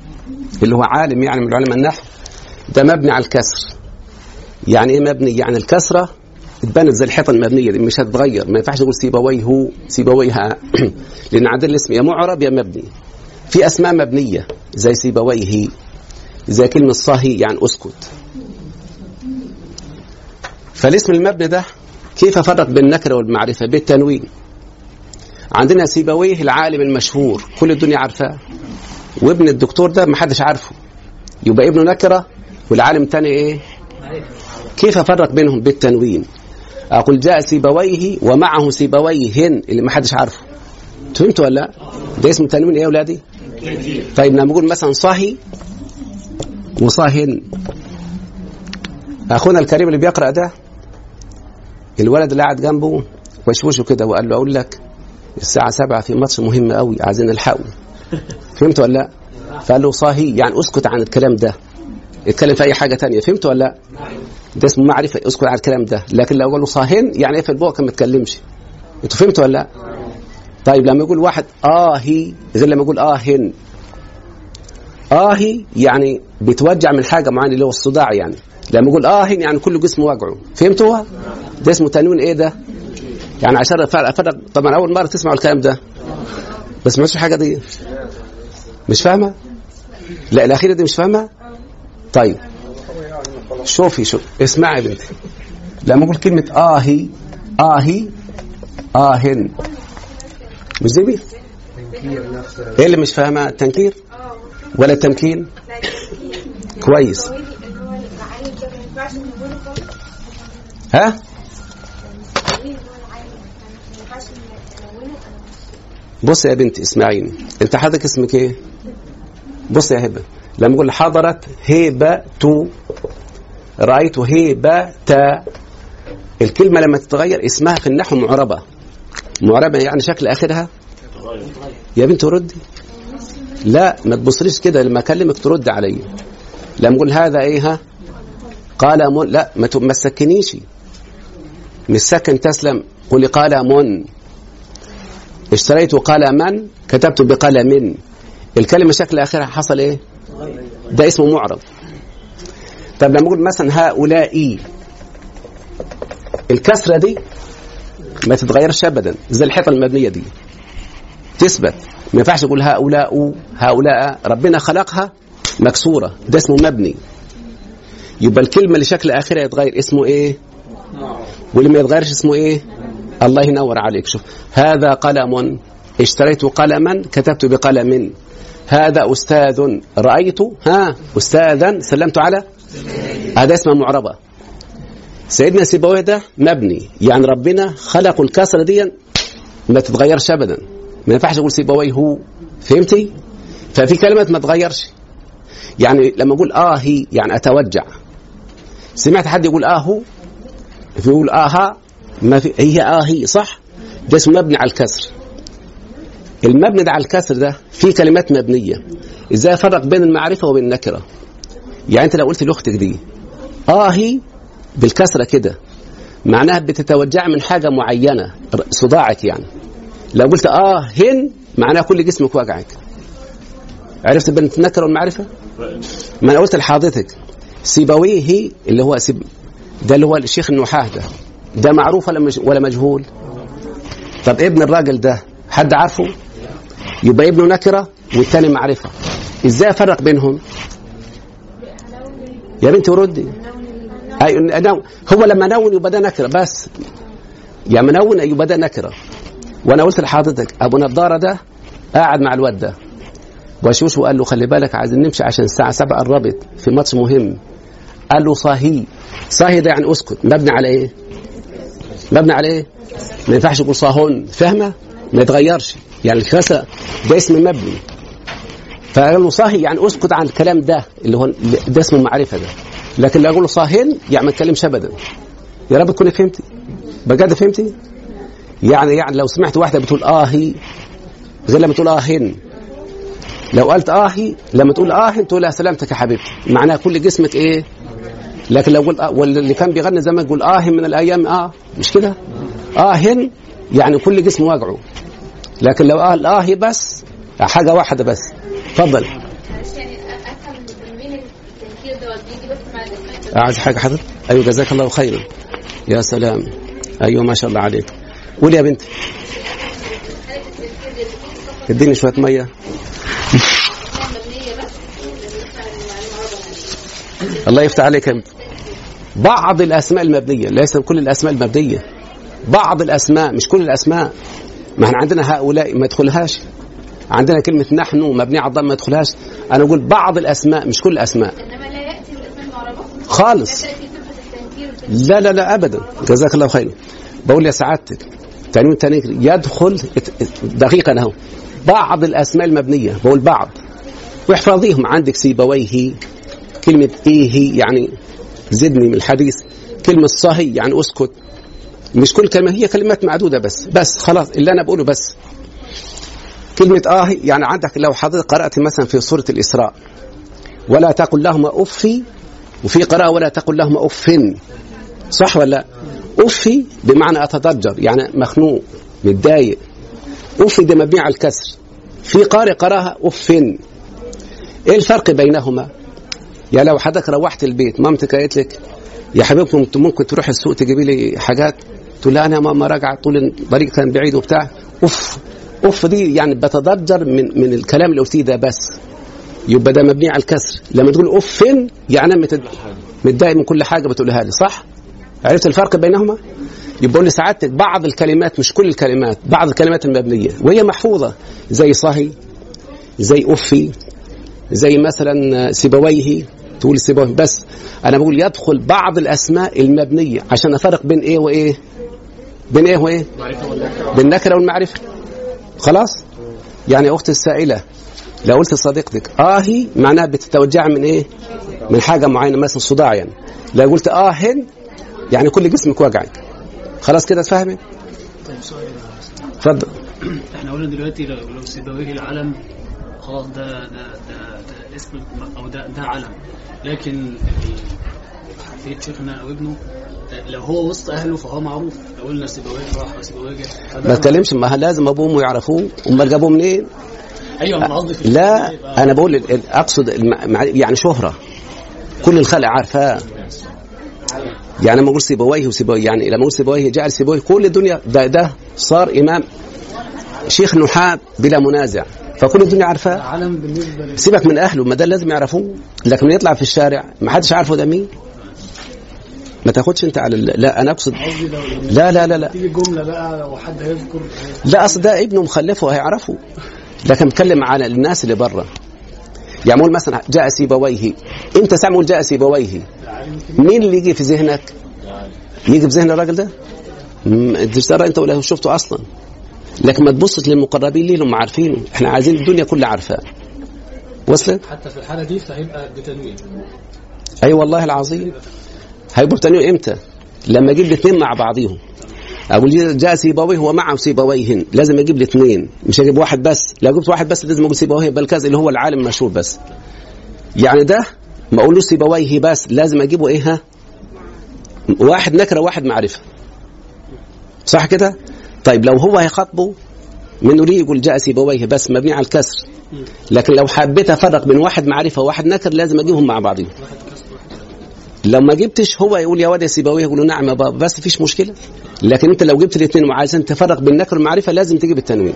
اللي هو عالم يعني من علماء النحو ده مبني على الكسر. يعني إيه مبني؟ يعني الكسرة اتبنت زي الحيطة المبنية دي مش هتتغير. ما ينفعش تقول سيبويه سيبويها. لأن عندنا الاسم يا معرب يا مبني. في أسماء مبنية زي سيبويه زي كلمة صاهي يعني أسكت. فالاسم المبني ده كيف افرق بين النكرة والمعرفة؟ بالتنوين. عندنا سيبويه العالم المشهور. كل الدنيا عارفاه. وابن الدكتور ده ما حدش عارفه. يبقى ابنه نكرة والعالم الثاني إيه؟ كيف أفرق بينهم؟ بالتنوين. أقول جاء سيبويه ومعه سيبويهن اللي ما حدش عارفه. فهمتوا ولا لا؟ ده اسمه تنوين إيه يا أولادي؟ طيب لما نقول مثلا صاهي وصاهن. أخونا الكريم اللي بيقرأ ده الولد اللي قاعد جنبه وشوشه كده وقال له أقول لك الساعة سبعة في ماتش مهم قوي عايزين نلحقه. فهمت ولا لأ؟ فقال له صاهي يعني اسكت عن الكلام ده. اتكلم في أي حاجة تانية فهمت ولا لأ؟ ده اسمه معرفة اسكت عن الكلام ده. لكن لو قال له صاهن يعني في البوق ما تكلمش. أنتوا فهمتوا ولا لأ؟ طيب لما يقول واحد آه هي غير لما يقول آه هن. آهي يعني بيتوجع من حاجة معينة اللي هو الصداع يعني. لما يقول آه يعني كل جسمه وجعه فهمتوها؟ ده اسمه تنوين إيه ده؟ يعني عشان افرق طبعا أول مرة تسمعوا الكلام ده. بس ما حاجة دي. مش فاهمة؟ لا الأخيرة دي مش فاهمة؟ طيب. شوفي شوف. اسمعي يا بنتي. لما أقول كلمة آهي. آهي. آهن. مش زي إيه اللي مش فاهمة؟ التنكير ولا التمكين كويس. ها؟ بص يا بنتي اسمعيني أنت حضرتك اسمك إيه؟ بص يا هبة لما أقول حضرت هبة تو رأيت هبة تا. الكلمة لما تتغير اسمها في النحو معربة. معربة يعني شكل آخرها؟ يا بنت ردي لا ما تبصريش كده لما أكلمك ترد عليا لما أقول هذا إيه ها؟ قلم لا ما تسكنيش مش سكن تسلم قولي قلم اشتريت قلما كتبت بقلم. الكلمة شكل اخرها حصل إيه؟ ده اسمه معرب طب لما أقول مثلا هؤلاء الكسرة دي ما تتغيرش ابدا زي الحيطة المبنية دي. تثبت. ما ينفعش أقول هؤلاء هؤلاء ربنا خلقها مكسورة ده اسمه مبني. يبقى الكلمة اللي شكل اخرها يتغير اسمه إيه؟ واللي ما يتغيرش اسمه إيه؟ الله ينور عليك. شوف هذا قلم اشتريت قلما كتبت بقلم. هذا أستاذ رأيت؟ ها أستاذا سلمت على؟ هذا اسمه معربة. سيدنا سيبويه ده مبني. يعني ربنا خلق الكسره دي ما تتغيرش ابدا. ما ينفعش أقول سيبويه هو. فهمتي؟ ففي كلمات ما تغيرش. يعني لما أقول اهي يعني أتوجع. سمعت حد يقول اهو يقول أها ما في هي اهي صح؟ ده اسمه مبني على الكسر. المبني ده على الكسر ده في كلمات مبنية. إزاي افرق بين المعرفة وبين النكرة. يعني أنت لو قلت لأختك دي اهي بالكسرة كده معناها بتتوجع من حاجة معينة صداعك يعني. لو قلت آه هن معناها كل جسمك وجعك. عرفت بين النكرة والمعرفة؟ ما أنا قلت لحضرتك سيبويه اللي هو سيب ده اللي هو الشيخ النحاة ده. ده معروف ولا. ولا مجهول؟ طب ابن الراجل ده حد عارفه؟ يبقى ابنه نكرة والثاني معرفة. إزاي أفرق بينهم؟ يا بنتي ردي أي هو لما نون يبقى ده نكرة بس. يا منون يبقى ده نكرة. وأنا قلت لحضرتك أبو نضارة ده قاعد مع الواد ده. وشوش وقال له خلي بالك عايزين نمشي عشان الساعة 7 قربت في ماتش مهم. قال له صاهي. صاهي ده يعني أسكت. مبني على إيه؟ مبني على إيه ما ينفعش يقول صاهون فاهمه ما يتغيرش. يعني الكسره ده اسم مبني فقال صاهي يعني أسكت عن الكلام ده اللي هو ده اسم المعرفة ده. لكن لو أقول له صاهن يعني ما اتكلمش ابدا. يا رب تكوني فهمتي. بجد فهمتي؟ يعني يعني لو سمعت واحدة بتقول آهي غير لما تقول آهن. لو قلت آهي لما تقول آهن تقول لها سلامتك يا حبيبتي. معناها كل جسمك إيه؟ لكن لو قلت آه واللي كان بيغني زمان يقول اهن من الأيام آه مش كده؟ اهن يعني كل جسم وجعه لكن لو قال اهي بس حاجة واحدة بس. اتفضل عايز حاجة حضرتك؟ أيوه جزاك الله خيرا. يا سلام. أيوه ما شاء الله عليك. قول يا بنتي اديني شوية مية. الله يفتح عليك انت بعض الأسماء المبنية ليس كل الأسماء المبنية. بعض الأسماء مش كل الأسماء. ما إحنا عندنا هؤلاء ما يدخلهاش. عندنا كلمة نحن مبنية على الضم ما يدخلهاش. أنا أقول بعض الأسماء مش كل المعربة؟ خالص. لا لا لا ابدا. جزاك الله خير بقول يا سعادتك تنوين تنكير يدخل دقيقا أهو. بعض الأسماء المبنية بقول بعض. واحفظيهم عندك سيبويه كلمة إيه يعني زدني من الحديث. كلمة صهي يعني أسكت. مش كل كلمة هي كلمات معدودة بس. بس خلاص اللي أنا بقوله بس. كلمة آه يعني عندك لو حضرتك قرأت مثلا في سورة الإسراء ولا تقل لهما أف وفي قراءة ولا تقل لهما أف. صح ولا لا؟ أفي بمعنى أتضجر يعني مخنوق متضايق. أفي ده مبني على الكسر. في قارئ قرأها أف. إيه الفرق بينهما؟ يعني لو حضرتك روحت البيت مامتك قالت لك يا حبيبكم ممكن تروح السوق تجيبي لي حاجات. تقول لها أنا يا ماما راجعة طول الطريق كان بعيد وبتاع. أوف أوف دي يعني بتضجر من من الكلام اللي قلتيه ده بس. يبقى ده مبني على الكسر. لما تقول أوف يعني أنا متد- متضايق من كل حاجة بتقولها لي صح؟ عرفت الفرق بينهما؟ يبقى لي سعادتك بعض الكلمات مش كل الكلمات بعض الكلمات المبنية وهي محفوظة زي صهي زي افي زي مثلا سيبويه تقول سيبويه بس أنا بقول يدخل بعض الأسماء المبنية عشان أفرق بين إيه وإيه. بين إيه وإيه؟ بالنكره والمعرفة. خلاص؟ يعني يا أختي السائلة لو قلت لصديقتك اهي معناها بتتوجع من إيه؟ من حاجة معينة مثلا صداع يعني. لو قلت اهن يعني كل جسمك وجعك. خلاص كده اتفهمت طيب سؤال. اتفضل إحنا قلنا دلوقتي لو لو سيبويه العلم خلاص ده ده ده, ده اسم أو ده ده علم. لكن ال- حفيد شيخنا أو ابنه لو هو وسط أهله فهو معروف. لو قلنا سيبويه راح وسيبويه جه ما تكلمش ما لازم ابوه يعرفوه. أمال جابوه منين؟ أيوه أنا قصدي في لا أنا بقول أقصد يعني شهرة. كل الخلق عارفاه. يعني لما أقول سيبويه وسيبويه يعني لما أقول سيبويه جعل سيبويه كل الدنيا. ده ده صار إمام شيخ نحاة بلا منازع. فكل الدنيا عارفاه سيبك من أهله ما ده لازم يعرفوه. لكن يطلع في الشارع ما حدش عارفه ده مين. ما تاخدش أنت على لا أنا اقصد لا لا لا لا. تيجي جملة بقى لو حد هيذكر. لا أصل ده ابنه مخلفه هيعرفه. لكن بتكلم على الناس اللي بره يعني نقول مثلا جاء سيبويه. أنت سامع جاء سيبويه. مين اللي يجي في ذهنك؟ يجي في ذهن الراجل ده؟ أنت أنت ولا شفته أصلا. لكن ما تبصش للمقربين ليه؟ هم عارفينه إحنا عايزين الدنيا كلها عارفاه وصلت حتى في الحالة دي فهيبقى بتنوين. أي أيوة والله العظيم. هيبقوا تاني إمتى؟ لما أجيب الاثنين مع بعضيهم. أقول جاء سيبويه ومعه سيبويهن. لازم أجيب الاثنين. مش أجيب واحد بس. لو جبت واحد بس لازم أقول سيبويه بل كذا اللي هو العالم المشهور بس. يعني ده ما أقولوش سيبويه بس. لازم أجيبه إيه؟ ها؟ واحد نكرة واحد معرفة. صح كده؟ طيب لو هو هيخاطبه منه ليه يقول جاء سيبويه بس مبني على الكسر. لكن لو حبيت أفرق بين واحد معرفة وواحد نكر لازم أجيبهم مع بعضهم لو ما جبتش هو يقول يا واد يا سيبويه يقول نعم يا بابا بس مفيش مشكلة. لكن أنت لو جبت الاثنين وعايزين تفرق بين النكر والمعرفه لازم تجيب التنوين.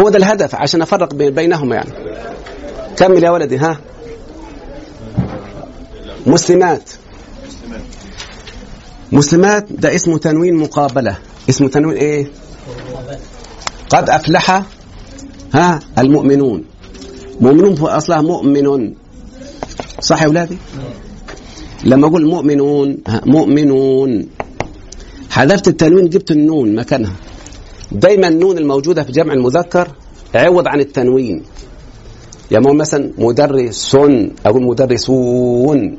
هو ده الهدف عشان أفرق بين- بينهما يعني. كمل يا ولدي ها. مسلمات. مسلمات ده اسمه تنوين مقابلة. اسمه تنوين إيه؟ قد أفلح ها المؤمنون. مؤمنون في أصلها مؤمن صح يا أولادي؟ لما أقول مؤمنون مؤمنون. حذفت التنوين جبت النون مكانها. دايما النون الموجودة في جمع المذكر عوض عن التنوين. يعني هو مثلا مدرس أقول مدرسون.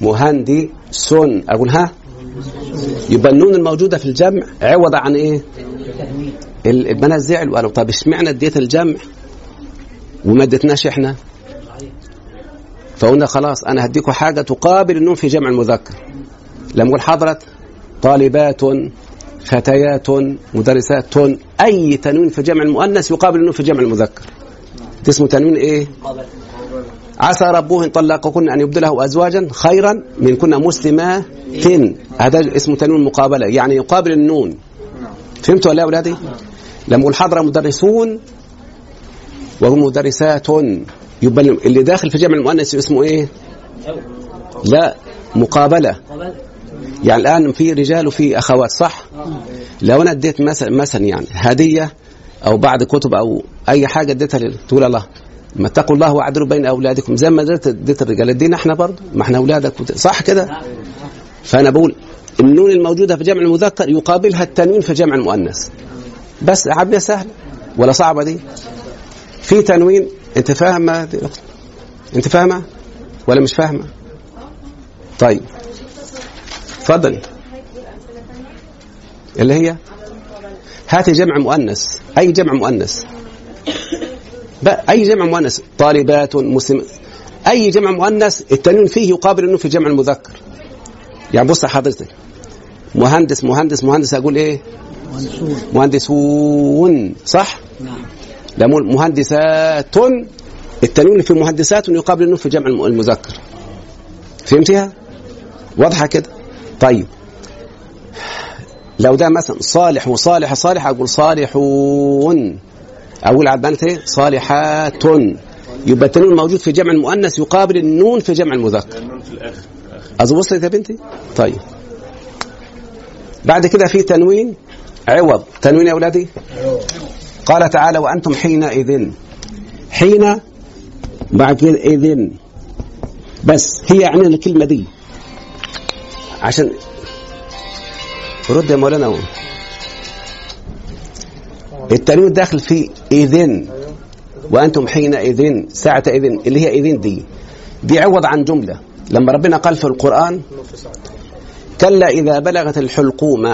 مهندس أقول ها يبقى النون الموجودة في الجمع. عوض عن إيه؟ ال- البنات زعلوا قالوا طب اشمعنى اديت الجمع وما اديتناش إحنا؟ فقلنا خلاص أنا هديكم حاجة تقابل النون في جمع المذكر. لما أقول حضرت طالبات فتيات مدرسات أي تنوين في جمع المؤنث يقابل النون في جمع المذكر. اسمه تنوين إيه؟ عسى ربه إن طلقكن أن يبدله ازواجا خيرا من كنا مسلمات هذا اسمه تنوين مقابله يعني يقابل النون. فهمتوا ولا يا أولادي؟ لما أقول حضر مدرسون وهم مدرسات يبقى اللي داخل في جمع المؤنث اسمه إيه؟ لا مقابلة. يعني الآن في رجال وفي أخوات صح؟ لو أنا اديت مثلا مثلا يعني هدية أو بعض كتب أو أي حاجة اديتها تقول الله ما اتقوا الله واعدلوا بين أولادكم. زي ما اديت الرجال ادينا إحنا برضه ما إحنا أولادك. صح كده؟ فأنا بقول النون الموجودة في جمع المذكر يقابلها التنوين في جمع المؤنث. بس عمليه سهله ولا صعبة دي؟ في تنوين أنت فاهمة؟ أنت فاهمة؟ ولا مش فاهمة؟ طيب. اتفضلي اللي هي؟ هاتي جمع مؤنث. أي جمع مؤنث؟ أي جمع مؤنث؟ طالبات مسلم. أي جمع مؤنث التنوين فيه يقابل إنه في جمع المذكر. يعني بص حضرتك. مهندس مهندس مهندس أقول إيه؟ مهندسون. صح؟ نعم. أقول مهندسات. التنوين في مهندسات يقابل النون في جمع الم- المذكر. فهمتيها؟ واضحة كده؟ طيب. لو ده مثلا صالح وصالح صالح أقول صالحون. أقول على البنات صالحات. يبقى التنوين موجود في جمع المؤنث يقابل النون في جمع المذكر. أظن وصلت يا بنتي؟ طيب. بعد كده في تنوين عوض. تنوين يا أولادي؟ قال تعالى وأنتم حينئذ حين بعد كده إذن. بس هي يعني الكلمة دي. عشان رد يا مولانا التنوين داخل في إذن وأنتم حينئذ ساعة إذن اللي هي إذن دي. دي عوض عن جملة. لما ربنا قال في القرآن كلا إذا بلغت الحلقوم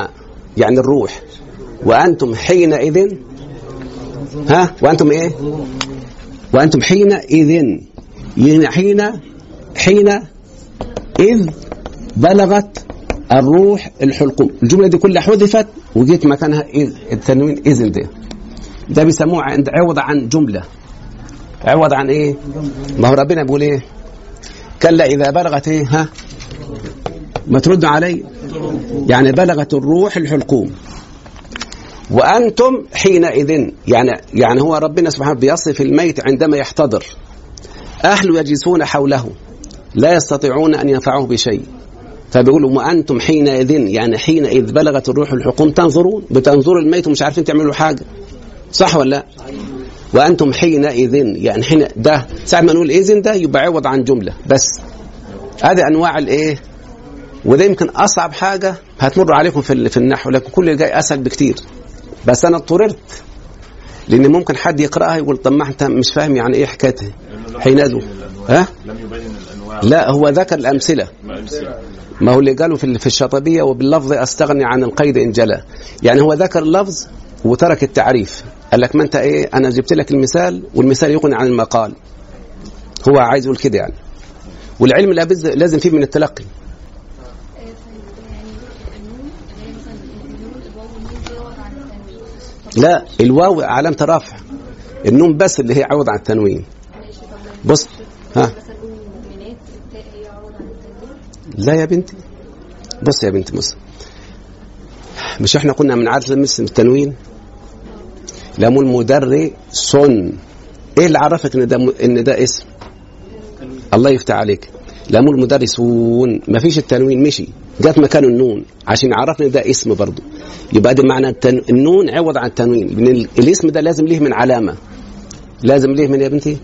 يعني الروح وأنتم حينئذ ها؟ وأنتم إيه؟ وأنتم حينئذ يعني حين حين إذ بلغت الروح الحلقوم. الجملة دي كلها حذفت وجيت مكانها التنوين إذن ده ده بيسموه عند عوض عن جملة. عوض عن إيه؟ ما هو ربنا بيقول إيه؟ كلا إذا بلغت إيه؟ ها؟ ما ترد علي. يعني بلغت الروح الحلقوم. وأنتم حينئذ يعني يعني هو ربنا سبحانه بيصف الميت عندما يحتضر. أهله يجلسون حوله. لا يستطيعون أن ينفعوه بشيء. فبيقولوا وأنتم حينئذ يعني حينئذ بلغت الروح الحلقوم تنظرون؟ بتنظروا الميت ومش عارفين تعملوا حاجة. صح ولا؟ لا؟ وأنتم حينئذ يعني حين ده ساعة ما نقول إذن ده يبقى عوض عن جملة بس. هذه أنواع الإيه؟ وده يمكن أصعب حاجة هتمر عليكم في في النحو لكن كل اللي جاي أسهل بكتير. بس أنا اضطررت لأن ممكن حد يقرأها يقول طب ما انت مش فاهم يعني إيه حكايتها؟ حينئذ. ها لم يبين الأنواع. لا هو ذكر الأمثلة. ما هو اللي قالوا في في الشاطبية وباللفظ أستغني عن القيد إن جلى يعني هو ذكر اللفظ وترك التعريف. قال لك ما أنت إيه أنا جبت لك المثال والمثال يغني عن المقال. هو عايز يقول كده يعني. والعلم لازم فيه من التلقي. لا الواو علامة رفع النون بس اللي هي عوض عن التنوين. بص ها. لا يا بنتي. بص يا بنتي بص. مش إحنا قلنا من عادة مثل التنوين؟ لام المدرس إيه اللي عرفك إن ده م... إن ده اسم؟ الله يفتح عليك. لام المدرسون ما فيش التنوين مشي. جت مكانه النون. عشان يعرفنا ده اسم برضه يبقى ده معنى التن... النون عوض عن التنوين. لأن ال... الاسم ده لازم ليه من علامة. لازم ليه من يا بنتي؟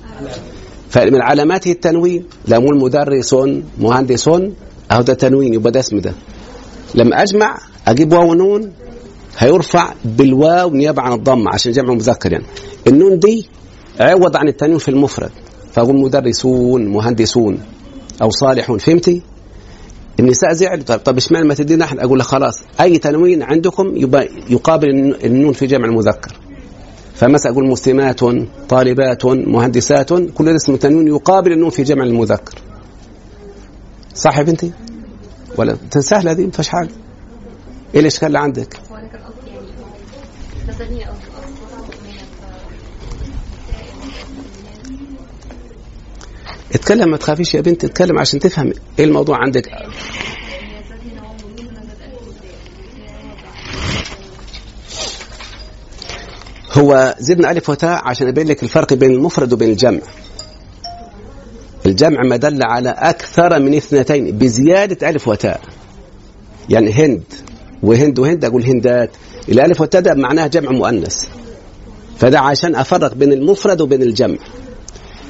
فمن علاماته التنوين. لام المدرسون مهندسون أهو ده تنوين يبقى ده اسم ده. لما أجمع أجيب واو ونون هيرفع بالواو نيابة عن الضمة عشان جمع مذكر يعني. النون دي عوض عن التنوين في المفرد فأقول مدرسون مهندسون أو صالحون فهمتي؟ النساء زعل طب, طب إشمعنى ما تدينا إحنا؟ أقول لك خلاص أي تنوين عندكم يبقى يقابل النون في جمع المذكر. فمثلا أقول مسلمات طالبات مهندسات كل ده اسمه تنوين يقابل النون في جمع المذكر. صح يا بنتي ولا سهله دي ما فيهاش حاجة. إيه الإشكال اللي عندك؟ اتكلم ما تخافيش يا بنت اتكلم عشان تفهم إيه الموضوع عندك. هو زدنا ألف وتاء عشان أبين لك الفرق بين المفرد وبين الجمع. الجمع ما دل على أكثر من اثنتين بزيادة ألف وتاء. يعني هند وهند وهند أقول هندات. الالف والتاء ده معناها جمع مؤنث. فده عشان أفرق بين المفرد وبين الجمع.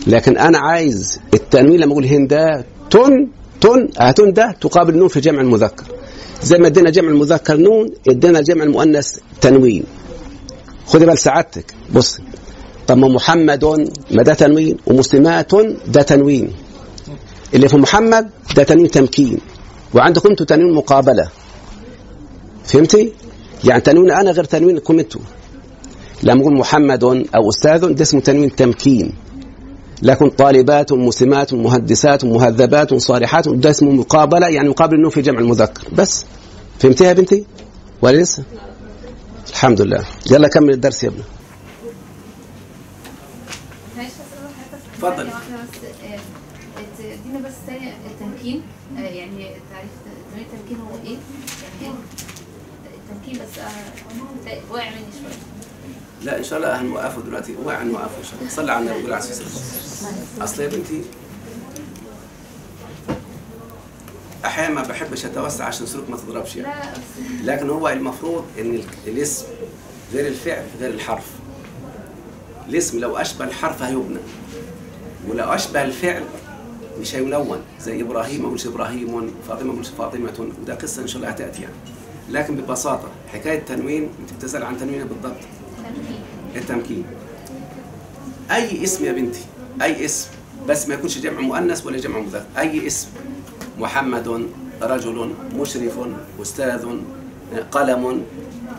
لكن أنا عايز التنوين لما أقول هندات تن تن هتن ده تقابل نون في جمع المذكر. زي ما ادينا جمع المذكر نون ادينا جمع المؤنث تنوين. خدي بال سعادتك. بص طب ما محمد ما ده تنوين ومسلمات ده تنوين. اللي في محمد ده تنوين تمكين. وعندكم أنتوا تنوين مقابلة. فهمتي؟ يعني تنوين أنا غير تنوينكم أنتوا. لما أقول محمد أو أستاذ ده اسمه تنوين تمكين. لكن طالبات مسلمات مهندسات مهذبات صالحات ده اسمه مقابلة يعني مقابل إنه في جمع المذكر. بس. فهمتيها يا بنتي؟ ولا لسه؟ الحمد لله. يلا كمل الدرس يا ابني. اتفضل. ثانية واحدة بس آه، التمكين آه، يعني تعريف التمكين هو إيه؟ يعني التمكين بس آه، واقع مني شوية. لا إن شاء الله هنوقفه دلوقتي. وقع هنوقفه إن شاء الله. صلي على النبي على السلام أصل يا بنتي أحيانا ما بحبش أتوسع عشان سلوك ما تضربش يعني. لكن هو المفروض إن ال- الاسم غير الفعل غير الحرف. الاسم لو أشبه الحرف هيبنى. ولو أشبه الفعل مش هيلون زي إبراهيم ما إبراهيم فاطمة ما فاطمة. وده قصة إن شاء الله هتأتي يعني. لكن ببساطة حكاية تنوين أنت بتسأل عن تنوين بالضبط. تمكين التمكين. أي اسم يا بنتي أي اسم بس ما يكونش جمع مؤنث ولا جمع مذكر أي اسم. محمد رجل مشرف أستاذ قلم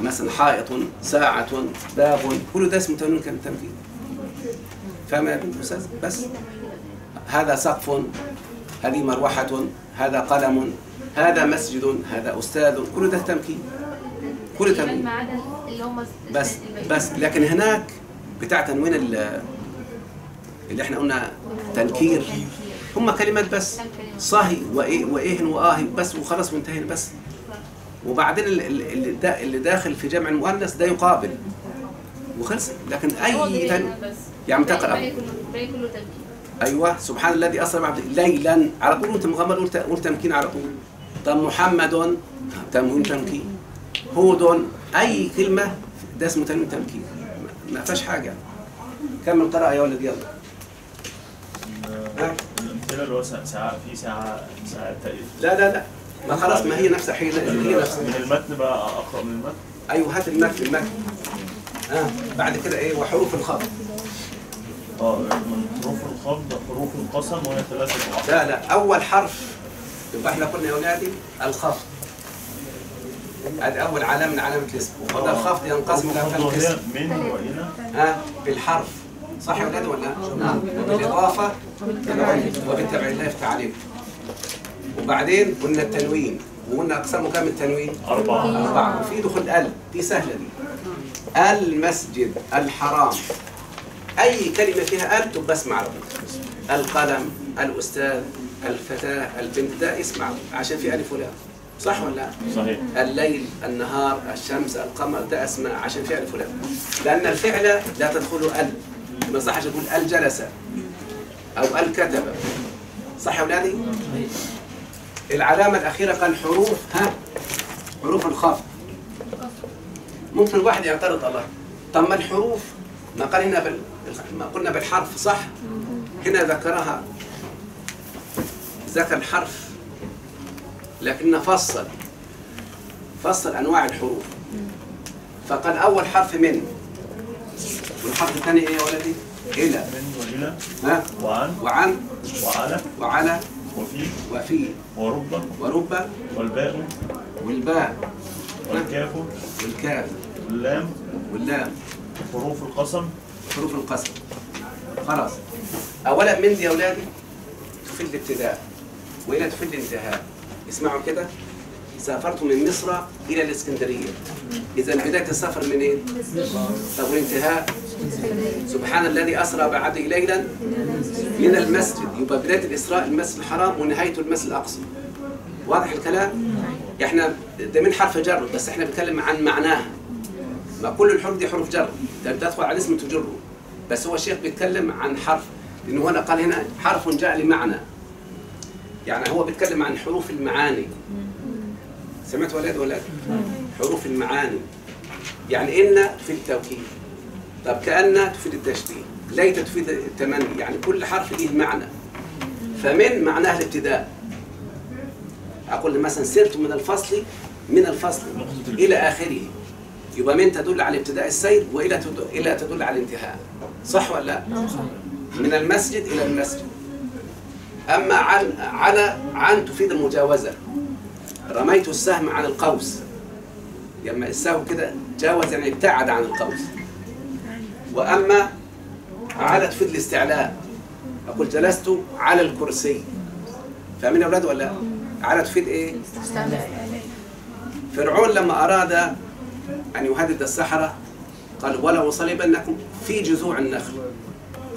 مثلا حائط ساعة باب. كل ده اسمه تنوين كان تمكين. فاهم يا بنت أستاذ؟ بس. هذا سقف هذه مروحة هذا قلم هذا مسجد هذا أستاذ. كل ده تمكين؟ كل تمكين. بس. بس. لكن هناك بتاع تنوين ال- اللي إحنا قلنا تنكير. هم كلمات بس. صهي وإيه وإيه وآهي بس وخلاص وانتهينا بس. وبعدين ال- ال- اللي, دا اللي داخل في جمع المؤنث ده يقابل. وخلص. لكن أي تن... يعني. باقي كله تمكين. أيوه سبحان الذي اسرى بعبده ليلا. على طول وانت مغمض قول تمكين على طول. طب محمد تنوين تمكين. هود أي كلمة ده اسمه تنوين تمكين. ما- فيهاش حاجة. كمل قراءة يا ولد يلا؟ الأمثلة اللي هو ساعة- في ساعه ساعات تقريبا لا لا لا. ما خلاص ما هي نفسها هي هي نفسها. من المتن بقى أقرأ من المتن. أيوه هات المتن المتن. ها بعد كده إيه وحروف الخفض آه من حروف الخفض حروف القسم وهي ثلاثة أحرف. لا لا أول حرف يبقى إحنا قلنا يا اولادي الخفض. هذا أول علامة من علامة الاسم. وهذا الخفض ينقسم إلى الخفض كم قسم من وإلى؟ ها؟ بالحرف. صح يا ولاد ولا نعم. وبالاضافه وبالتبع الله يفتح عليكم وبعدين قلنا التنوين. وقلنا أقسامه كام التنوين؟ أربعة. أربعة. وفي دخول ال. دي سهلة دي. المسجد الحرام. أي كلمة فيها آل تبقى اسم عربي القلم الأستاذ الفتاة البنت ده اسم عربي عشان في ألف ولام صح ولا لا؟ صحيح. الليل النهار الشمس القمر ده أسماء عشان في ألف ولام لأن الفعل لا تدخله ال. ما صحش أقول ال جلس. أو ال كتب. صح يا أولادي؟ العلامة الأخيرة قال حروف. ها؟ حروف الخفض ممكن الواحد يعترض الله. طب ما الحروف ما قال هنا بال... ما قلنا بالحرف صح؟ هنا ذكرها ذكر الحرف لكنه فصل فصل أنواع الحروف. فقال أول حرف من؟ والحرف الثاني إيه يا ولدي؟ إلى. من وإلى. ها؟ وعن. وعن. وعلى. وعلى. وفي. وفي. ورب. ورب. والباء. والباء. والكاف. والكاف. واللام. واللام. حروف القسم. حروف القسم. خلاص. أولا من دي يا أولادي؟ تفيد الابتداء. والى تفيد الانتهاء. اسمعوا كده. سافرت من مصر إلى الإسكندرية. إذا بداية السفر منين طب والانتهاء؟ سبحان الذي أسرى بعبده ليلا من المسجد. يبقى بداية الإسراء المسجد الحرام ونهايته المسجد الأقصى. واضح الكلام؟ إحنا ده من حرف جر بس إحنا بنتكلم عن معناها. ما كل الحروف دي حروف جر. تدخل على اسم تجره. بس هو الشيخ بيتكلم عن حرف لأنه هنا قال هنا حرف جاء لمعنى. يعني هو بيتكلم عن حروف المعاني. سمعت ولاد ولاد حروف المعاني. يعني إن تفيد التوكيد. طب كأن تفيد التشبيه. ليت تفيد التمني. يعني كل حرف ليه معنى. فمن معناها الابتداء. أقول مثلا سرت من الفصل من الفصل إلى آخره. يبقى من تدل على ابتداء السير وإلى تدل, إلى تدل على الانتهاء صح ولا لا؟ من المسجد إلى المسجد. أما عن على عن تفيد المجاوزة. رميت السهم عن القوس. لما السهم كده جاوز يعني ابتعد عن القوس. وأما على تفيد الاستعلاء. أقول جلست على الكرسي. فاهمين يا أولاد ولا لا؟ على تفيد إيه؟ فرعون لما أراد أن يهدد السحرة قال ولو صلبنكم في جذوع النخل.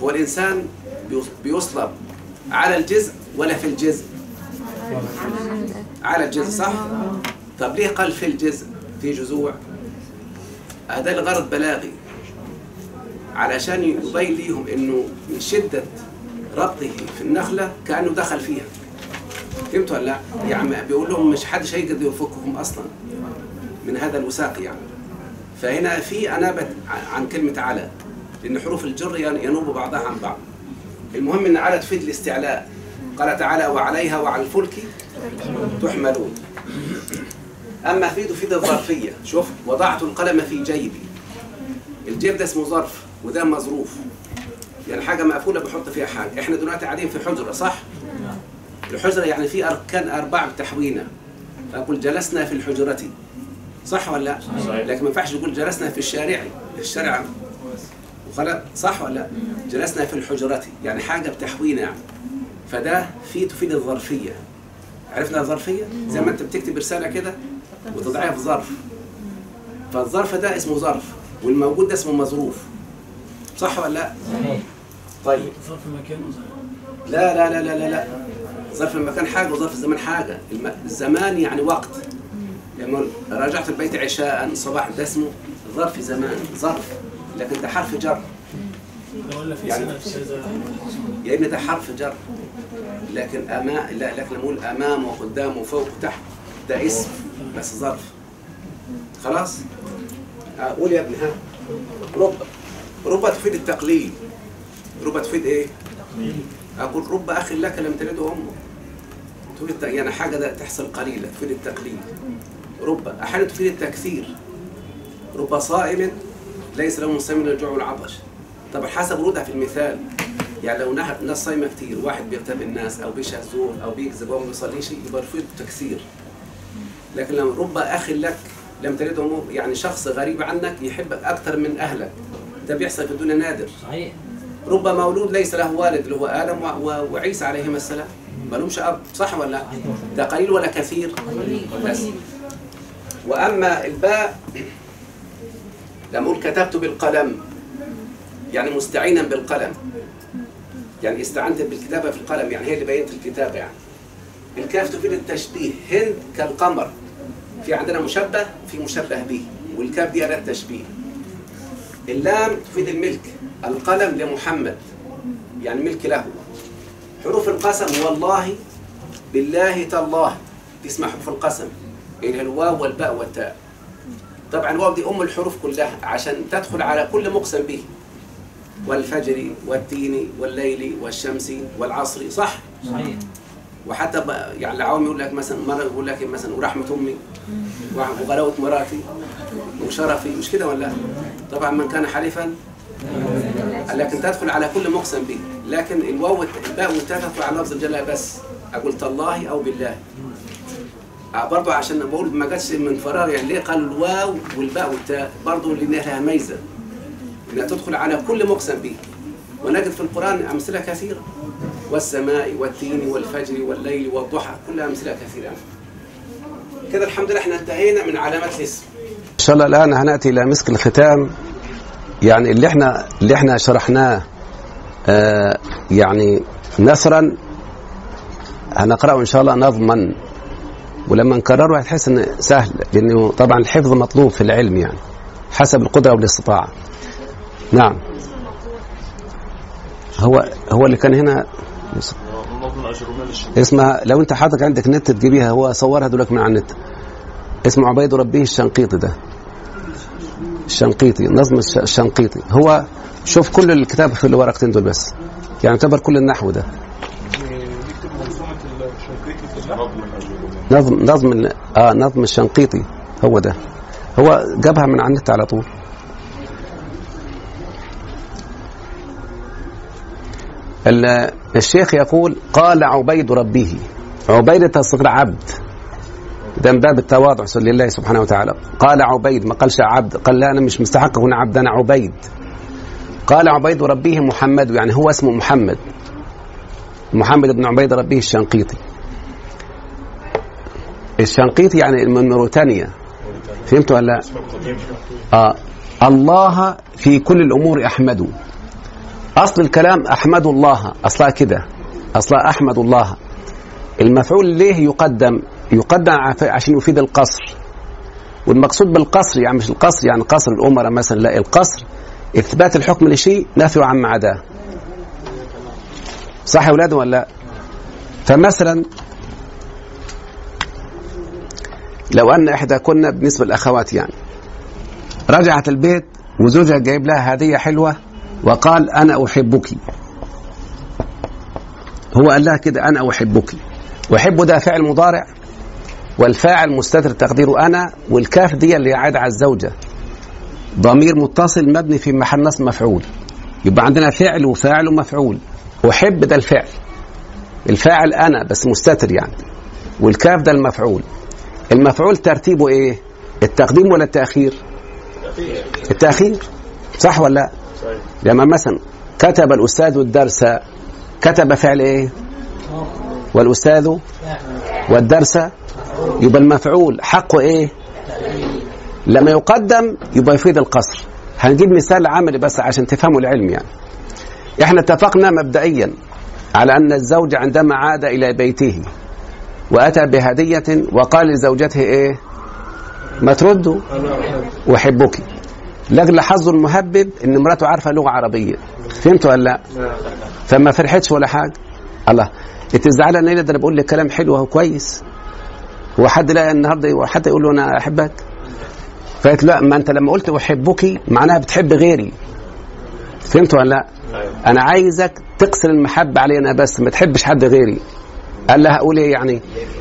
هو الإنسان بيص- بيصلب على الجزء ولا في الجزء؟ على الجزء صح؟ طب ليه قال في الجزء في جذوع؟ هذا الغرض بلاغي. علشان يبين ليهم إنه من شدة ربطه في النخلة كأنه دخل فيها. فهمتوا ولا لا؟ يعني بيقول لهم مش حدش هيقدر يفككم أصلا من هذا الوثاق يعني. فهنا في انابه عن كلمة على لأن حروف الجر ين- ينوب بعضها عن بعض. المهم إن على تفيد الاستعلاء. قال تعالى وعليها وعلى الفلك تحملون. أما في تفيد الظرفية. شوف وضعت القلم في جيبي. الجيب ده اسمه ظرف وده مظروف. يعني حاجة مقفولة بحط فيها حاجة. إحنا دلوقتي قاعدين في حجرة صح؟ الحجرة يعني في أركان اربعه بتحوينا. فاقول جلسنا في الحجرة صح ولا لا؟ لكن ما ينفعش تقول جلسنا في الشارع. الشارع وخلاص صح ولا لا؟ جلسنا في الحجرة يعني حاجة بتحوينا يعني. فده في تفيد الظرفية. عرفنا الظرفية؟ زي ما انت بتكتب رسالة كده وتضعها في ظرف. فالظرف ده اسمه ظرف والموجود ده اسمه مظروف. صح ولا لا؟ طيب. ظرف مكان وظرف. لا لا لا لا لا لا. ظرف المكان حاجة وظرف الزمان حاجة. الم... الزمان يعني وقت. لما راجعت البيت عشاء صباح ده اسمه ظرف زمان ظرف. لكن ده حرف جر. يعني- يا ابني ده حرف جر لكن أما لا لكن أقول أمام وقدام وفوق وتحت ده اسم بس ظرف. خلاص؟ قول يا ابني ها. رب رب تفيد التقليل. رب تفيد إيه؟ أقول رب اخ لك لم تلده أمه. تفيد يعني حاجة ده تحصل قليلة تفيد التقليل. رب أحيانا تفيد التكثير. رب صائم ليس له من صيام إلا الجوع والعطش. طب حسب وردها في المثال يعني لو نح- ناس صايمة كتير واحد بيغتاب الناس أو بيشهد زور أو بيكذب أو ما بيصليش يبقى رفض تكسير. لكن لما رب اخ لك لم تلده يعني شخص غريب عنك يحبك أكثر من أهلك. ده بيحصل في الدنيا نادر. صحيح. رب مولود ليس له والد اللي هو آدم وعيسى عليهما السلام. ما لهمش أب صح ولا لا؟ ده قليل ولا كثير؟ بس. وأما الباء لما أقول كتبت بالقلم. يعني مستعينا بالقلم. يعني استعنت بالكتابة في القلم. يعني هي اللي بينت الكتابه يعني. الكاف تفيد التشبيه هند كالقمر. في عندنا مشبه في مشبه به. والكاف دي اداه تشبيه. اللام تفيد الملك. القلم لمحمد. يعني ملك له. حروف القسم والله بالله تالله. اسمها حروف القسم. اللي هي الواو والباء والتاء. طبعا الواو دي أم الحروف كلها عشان تدخل على كل مقسم به. والفجر والتين والليل والشمس والعصر صح؟ صحيح. وحتى يعني العوام يقول لك مثلا مرة يقول لك مثلا ورحمة أمي وغلاوة مراتي وشرفي مش كده ولا؟ طبعا من كان حليفا. لكن تدخل على كل مقسم به. لكن الواو الباء والتاء تدخل على لفظ الجلالة بس. أقول تالله أو بالله. آه، برضو عشان بقول ما جاتش من فراغ يعني ليه قالوا الواو والباء والتاء؟ برضو لأن لها ميزة إنها تدخل على كل مقسم به ونجد في القرآن أمثلة كثيرة. والسماء والتين والفجر والليل والضحى كلها أمثلة كثيرة. كده الحمد لله إحنا انتهينا من علامات الاسم. إن شاء الله الآن هنأتي إلى مسك الختام. يعني اللي إحنا اللي إحنا شرحناه آه يعني نثرا هنقرأه إن شاء الله نظما. ولما نكرره هتحس ان سهل لأنه طبعا الحفظ مطلوب في العلم يعني حسب القدرة والاستطاعة. نعم. هو هو اللي كان هنا. اسمها لو أنت حاطط عندك نت تجيبيها هو صورها دلوقتي من على النت. اسمه عبيد ربه الشنقيطي ده. الشنقيطي نظم الش- الشنقيطي. هو شوف كل الكتاب في الورقتين دول بس. يعني اعتبر كل النحو ده. نظم نظم آه نظم الشنقيطي هو ده. هو جابها من على النت على طول. ال- الشيخ يقول قال عبيد ربه. عبيد تصغير عبد. ده من باب التواضع لله سبحانه وتعالى. قال عبيد ما قالش عبد. قال لا أنا مش مستحق هنا عبد أنا عبيد. قال عبيد ربه محمد يعني هو اسمه محمد. محمد بن عبيد ربه الشنقيطي. الشنقيطي يعني من موريتانيا. فهمت ولا لا؟ آه الله في كل الأمور احمده أصل الكلام أحمد الله أصلها كده. أصلها أحمد الله. المفعول ليه يقدم؟ يقدم عشان يفيد القصر. والمقصود بالقصر يعني مش القصر يعني قصر الأمراء مثلا لا القصر إثبات الحكم لشيء نفي عما عداه صح يا أولاد ولا لا؟ فمثلا لو أن احدى كنا بالنسبة للأخوات يعني. رجعت البيت وزوجها جايب لها هدية حلوة وقال أنا أحبك. هو قال لها كده أنا أحبك. أحب ده فعل مضارع والفاعل مستتر تقديره أنا والكاف دي اللي عاد على الزوجة. ضمير متصل مبني في محل نصب مفعول. يبقى عندنا فعل وفاعل ومفعول. أحب ده الفعل. الفاعل أنا بس مستتر يعني. والكاف ده المفعول. المفعول ترتيبه إيه؟ التقديم ولا التأخير؟ التأخير. صح ولا لا؟ لما مثلا كتب الأستاذ الدرس كتب فعل إيه؟ والأستاذ والدرس يبقى المفعول حقه إيه؟ لما يقدم يبقى يفيد القصر. هنجيب مثال عملي بس عشان تفهموا العلم يعني. إحنا اتفقنا مبدئيا على أن الزوج عندما عاد إلى بيته وأتى بهدية وقال لزوجته إيه؟ ما تردوا أحبك. لاجل حظه المهبب إن مراته عارفة لغة عربية. فهمت ولا لا؟ فما فرحتش ولا حاجة. الله. انت زعلان ليه ده أنا بقول لك كلام حلو اهو كويس. هو حد لا النهارده حد يقول له أنا أحبك؟ فقالت لا ما أنت لما قلت أحبك معناها بتحب غيري. فهمت ولا لا؟ أنا عايزك تقصر المحبة علي أنا بس ما تحبش حد غيري. قال لها أقول إيه يعني؟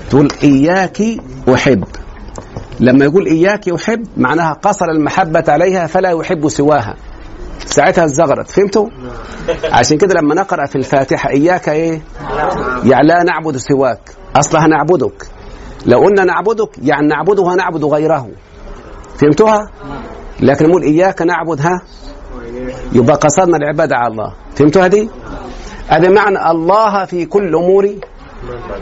تقول اياك أحب. لما يقول اياك يحب معناها قصر المحبة عليها فلا يحب سواها. ساعتها الزغرت فهمتوا؟ عشان كده لما نقرأ في الفاتحة إياك إيه؟ يعني لا نعبد سواك أصلها نعبدك. لو قلنا نعبدك يعني نعبده ونعبد غيره. فهمتوها؟ لكن نقول إياك نعبد ها؟ يبقى قصرنا العبادة على الله. فهمتوها دي؟ هذا معنى الله في كل أموري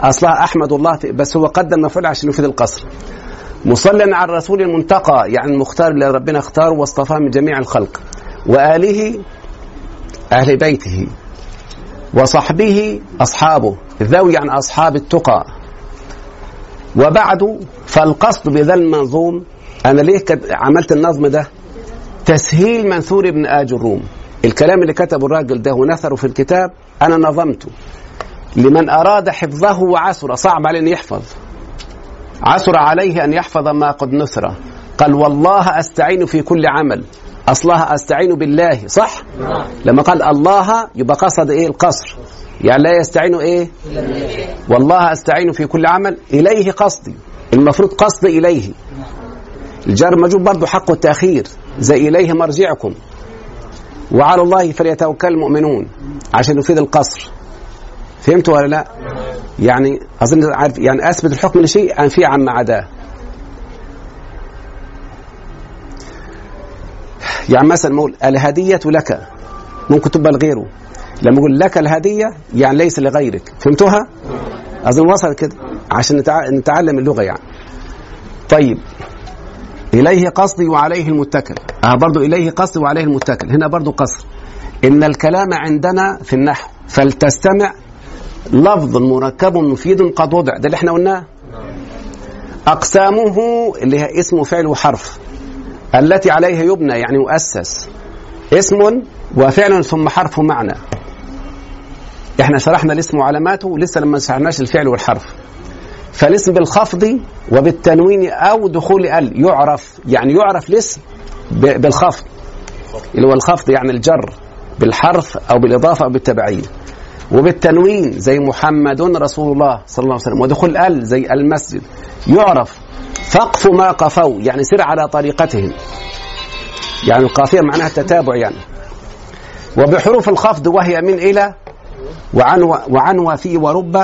أصلها أحمد الله بس هو قدم مفعول عشان يفيد القصر. مصليا على الرسول المنتقى يعني المختار اللي ربنا اختاره واصطفاه من جميع الخلق. وآله أهل بيته. وصحبه أصحابه. ذوي عن أصحاب التقى. وبعد فالقصد بذا المنظوم أنا ليه عملت النظم ده؟ تسهيل منثور ابن آج الروم. الكلام اللي كتبه الراجل ده ونثره في الكتاب أنا نظمته. لمن أراد حفظه وعسر صعب عليه أن يحفظ. عسر عليه أن يحفظ ما قد نثر قال والله أستعين في كل عمل. أصلها أستعين بالله. صح؟ لما قال الله يبقى قصد إيه؟ القصر. يعني لا يستعين إيه؟ والله أستعين في كل عمل. إليه قصدي. المفروض قصد إليه. الجار مجوب برضه حقه التأخير. زي إليه مرجعكم. وعلى الله فليتوكل المؤمنون عشان يفيد القصر. فهمتوا ولا لا؟ يعني أظن عارف يعني أثبت الحكم لشيء انفي عما عداه. يعني مثلا نقول الهدية لك ممكن تبقى لغيره لما أقول لك الهدية يعني ليس لغيرك فهمتوها؟ أظن وصل كده عشان نتع... نتعلم اللغة يعني. طيب إليه قصدي وعليه المتكل آه برضو إليه قصدي وعليه المتكل هنا برضو قصر إن الكلام عندنا في النحو فلتستمع لفظ مركب مفيد قد وضع ده اللي إحنا قلناه. أقسامه اللي هي اسم فعل وحرف التي عليها يبنى يعني يؤسس اسم وفعل ثم حرف معنى. إحنا شرحنا الاسم وعلاماته ولسه لما شرحناش الفعل والحرف. فالاسم بالخفض وبالتنوين أو دخول ال يعرف يعني يعرف الاسم بالخفض. اللي هو الخفض يعني الجر بالحرف أو بالإضافة أو بالتبعية. وبالتنوين زي محمد رسول الله صلى الله عليه وسلم. ودخول ال زي المسجد. يعرف فقف ما قفوا يعني سر على طريقتهم. يعني القافية معناها التتابع يعني. وبحروف الخفض وهي من إلى وعنوى وعنوى في ورب.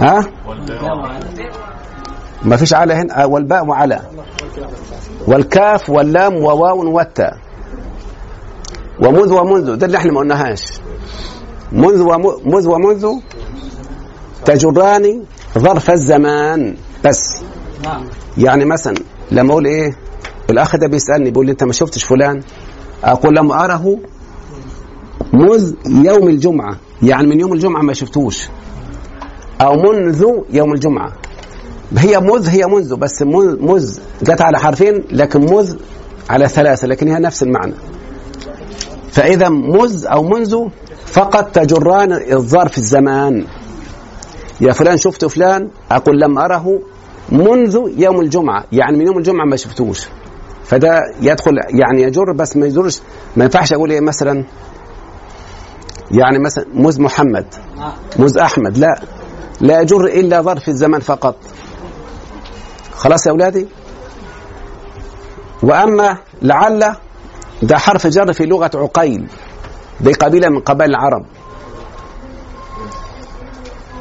ها؟ ما فيش على هنا آه، والباء وعلى. والكاف واللام وواو والتاء. ومذ ومنذ ده اللي إحنا ما قلناهاش. منذ وم- مذ ومنذ تجران ظرف الزمان. بس يعني مثلا لما أقول إيه الأخ ده بيسألني بيقول لي أنت ما شفتش فلان؟ أقول لم أره مذ يوم الجمعة. يعني من يوم الجمعة ما شفتوش. أو منذ يوم الجمعة. هي مذ هي منذ بس مذ جت على حرفين لكن مذ على ثلاثة لكن هي نفس المعنى. فإذا مذ أو منذ فقط تجران الظرف الزمان. يا فلان شفت فلان أقول لم أره منذ يوم الجمعة. يعني من يوم الجمعة ما شفتوش. فده يدخل يعني يجر بس ما يجرش. ما ينفعش أقول إيه مثلا؟ يعني مثلا مذ محمد. مذ أحمد لا. لا يجر إلا ظرف الزمن فقط. خلاص يا أولادي؟ وأما لعل ده حرف جر في لغة عقيل. دي قبيلة من قبائل العرب.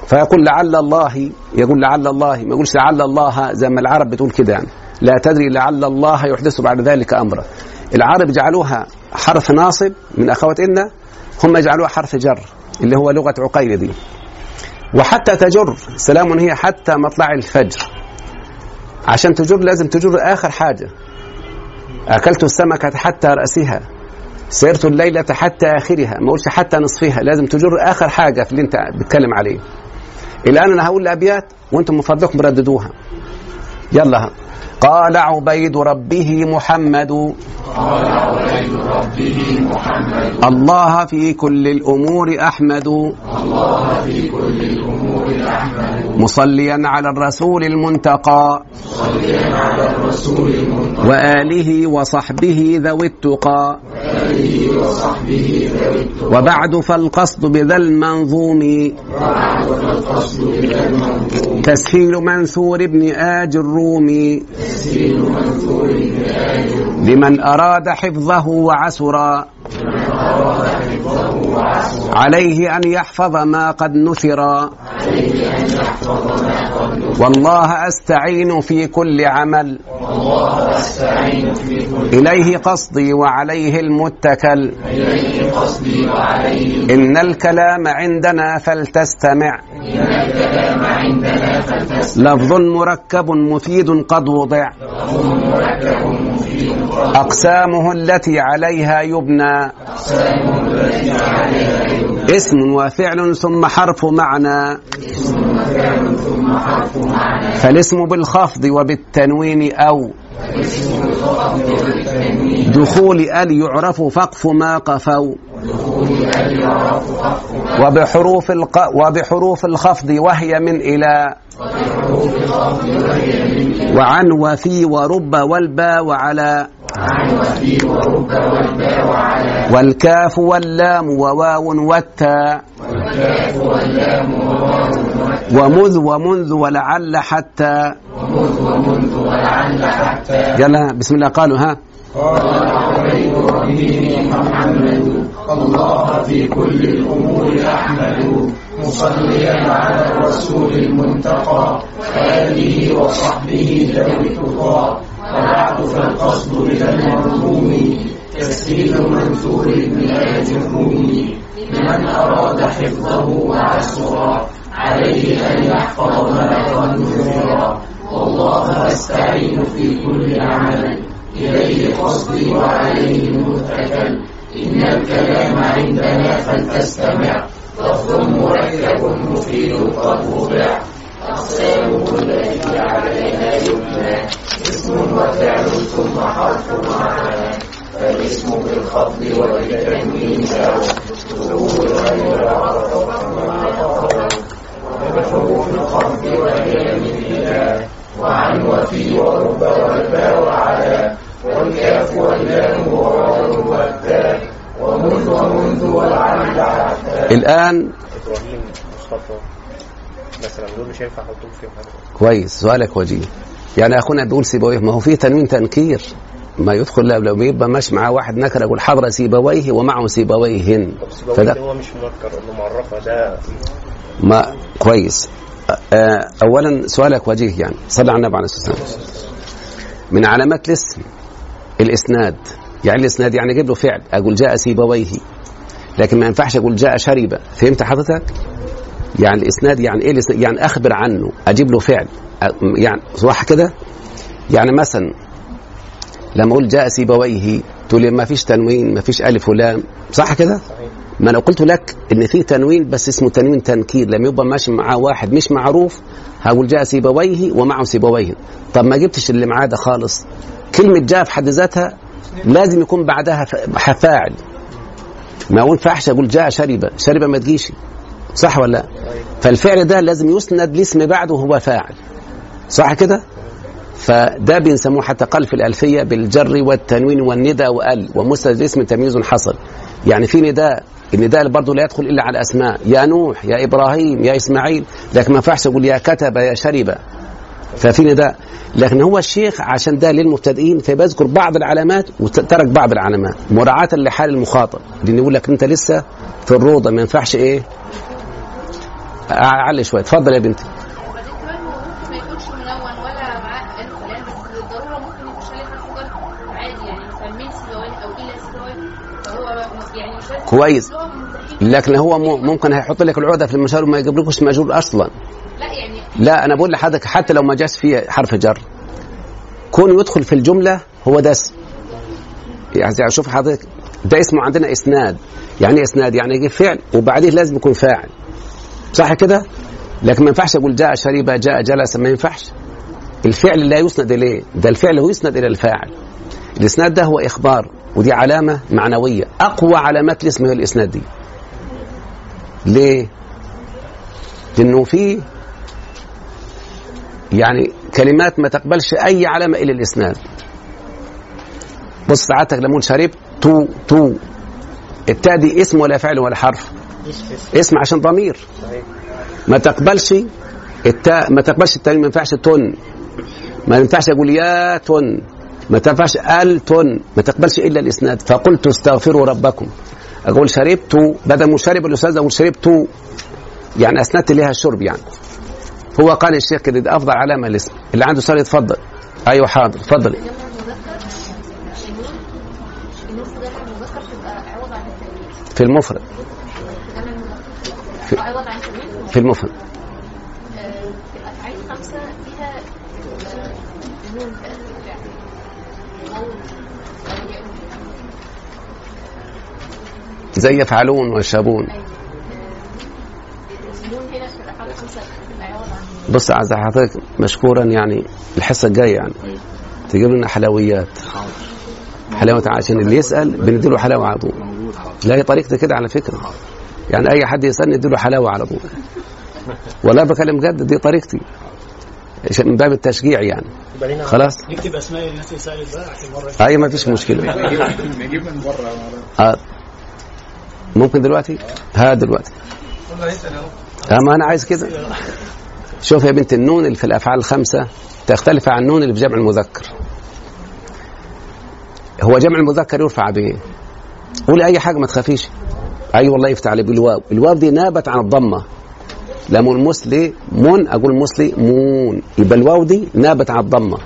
فيقول لعل الله يقول لعل الله ما يقولش لعل الله زي ما العرب بتقول كده يعني. لا تدري لعل الله يحدث بعد ذلك أمرا. العرب جعلوها حرف ناصب من أخوات ان هم جعلوها حرف جر اللي هو لغة عقيل دي. وحتى تجر سلام هي حتى مطلع الفجر. عشان تجر لازم تجر آخر حاجة. أكلت السمكه حتى رأسها. سيرت الليلة حتى آخرها. ما اقولش حتى نصفها. لازم تجر آخر حاجة في اللي أنت بتتكلم عليه. الان أنا هقول الأبيات وأنتم من فضلكم رددوها يلا. قال عبيد ربه محمد. الله في كل الأمور أحمد. الله في كل الأمور أحمد مصليا على الرسول المنتقى. مصليا على الرسول المنتقى وآله وصحبه ذوي التقى. وآله وصحبه ذوي التقى وبعد فالقصد بذا المنظوم. وبعد فالقصد بذا المنظوم تسهيل منثور ابن آج الرومي. تسهيل منثور ابن آج الرومي لمن أراد حفظه وعسرا. عليه أن يحفظ ما قد نثر. والله أستعين في كل عمل. إليه قصدي وعليه المتكل. إن الكلام عندنا فلتستمع. لفظ مركب مفيد قد وضع. أقسامه التي عليها يبنى. اسم وفعل ثم حرف معنى. فالاسم بالخفض وبالتنوين أو. دخول أل يعرف فقف ما قفوا. وبحروف. وبحروف الخفض وهي من إلى. وعن وفي ورب والباء وعلى والكاف واللام وواو والتاء ومذ ومنذ ولعل حتى يلا بسم الله قالوا ها الله في كل الأمور أحمد. مصليا على الرسول المنتقى. وآله وصحبه ذوي التقى وبعد فالقصد إلى المرحوم. تسهيل منثور من آية الروم لمن أراد حفظه وعسرا. عليه أن يحفظ ما قد نذرا والله أستعين في كل عمل. إليه قصدي وعليه المتكل إن الكلام عندنا فلتستمع لفظ مركب مفيد قد وضع أقسامه التي عليها يبنى اسم وفعل ثم حرف معنى فالاسم بالخفض وبالتنوين أو ظهور غير عرف وبحروف الخفض وهي من إله وعن وفي ورب والباء وعلى والكاف واللام وواو والتاء ومنذ ومنذ والعمل حتى الآن إبراهيم مصطفى مثلا دول مش هينفع احطهم فيهم كويس سؤالك وجيه. يعني أخونا بيقول سيبويه ما هو في تنوين تنكير. ما يدخل لو لو يبقى ماشي معاه واحد نكر يقول حضر سيبويه ومعه سيبويهن فده ده هو مش منكر إنه معرفة ده ما كويس. آه، اولا سؤالك وجيه يعني. صلى على النبي عليه الصلاة والسلام. من علامات الاسم. الإسناد. يعني الإسناد يعني أجيب له فعل. أقول جاء سيبويه. لكن ما ينفعش أقول جاء شرب فهمت حضرتك؟ يعني الإسناد يعني إيه الإسناد؟ يعني أخبر عنه. أجيب له فعل. يعني صح كده؟ يعني مثلا لما أقول جاء سيبويه تقول لي ما فيش تنوين ما فيش ألف ولام. صح كده؟ ما أنا قلت لك إن في تنوين بس اسمه تنوين تنكير. لما يبقى ماشي معاه واحد مش معروف هقول جاء سيبويه ومعه سيبويه. طب ما جبتش اللي معاه ده خالص. كلمة جاء في حد ذاتها لازم يكون بعدها فاعل ما ينفعش أقول جاء شرب شرب ما تجيش. صح ولا لا؟ فالفعل ده لازم يسند لاسم بعده وهو فاعل. صح كده؟ فده بنسموه حتى قال في الألفية بالجر والتنوين والندى وال ومسند اسم تمييز حصل. يعني في نداء. النداء برضه لا يدخل إلا على أسماء يا نوح يا إبراهيم يا إسماعيل. لكن ما ينفعش أقول يا كتب يا شرب. ففي نداء لكن هو الشيخ عشان ده للمبتدئين فبيذكر بعض العلامات وترك بعض العلامات. مراعاة لحال المخاطب. لأن يقول لك أنت لسه في الروضة ما ينفعش إيه؟ أعلي شوية. اتفضل يا بنتي. كويس. لكن هو ممكن هيحط لك العقدة في المشار وما يجيبلكش ماجور أصلا. لا أنا بقول لحضرتك حتى لو ما جاش فيه حرف جر. كون يدخل في الجملة هو ده اسم يعني شوف حضرتك ده اسمه عندنا إسناد. يعني إيه إسناد؟ يعني يجي فعل وبعديه لازم يكون فاعل. صح كده؟ لكن ما ينفعش أقول جاء شرب جاء جلس ما ينفعش. الفعل لا يسند إليه. ده الفعل هو يسند إلى الفاعل. الإسناد ده هو إخبار ودي علامة معنوية. أقوى علامات الاسم هي الإسناد دي. ليه؟ لأنه في يعني كلمات ما تقبلش أي علامة الا الإسناد. بص ساعتك لما شربت تو تو. التاء دي اسم ولا فعل ولا حرف؟ اسم عشان ضمير. ما تقبلش التاء ما تقبلش التنوين ما ينفعش تن ما ينفعش أقول يا تن ما تنفعش ال تن ما تقبلش إلا الإسناد. فقلت استغفروا ربكم. أقول شربت بدل من شرب الأستاذ أقول شربت يعني أسندت لها الشرب يعني. هو قال الشيخ كده ده أفضل علامة الاسم اللي عنده سؤال يتفضل. أيوه حاضر اتفضل جمع المذكر النون النون في المفرد. في- في المفرد. آه، في الافعال بص عايز حضرتك مشكورا يعني الحصه الجايه يعني تجيب لنا حلويات حلاوه عشان اللي يسال بنديله حلاوه على طول لا هي طريقتي كده على فكره يعني اي حد يسالني اديله حلاوه على طول والله بكلم جد دي طريقتي عشان من باب التشجيع يعني خلاص نكتب اسماء الناس اللي سالت بقى عشان مره اي ما فيش مشكله نجيب من بره آه. ممكن دلوقتي ها دلوقتي آه ما أنا عايز كده شوف يا بنت النون اللي في الأفعال الخمسة تختلف عن النون اللي في جمع المذكر. هو جمع المذكر يرفع بايه قول أي حاجة ما تخافيش. أي والله يفتح عليه بالواو. الواو دي نابت عن الضمة. لما أقول مسلي مون أقول مسلي مون. يبقى الواو دي نابت عن الضمة.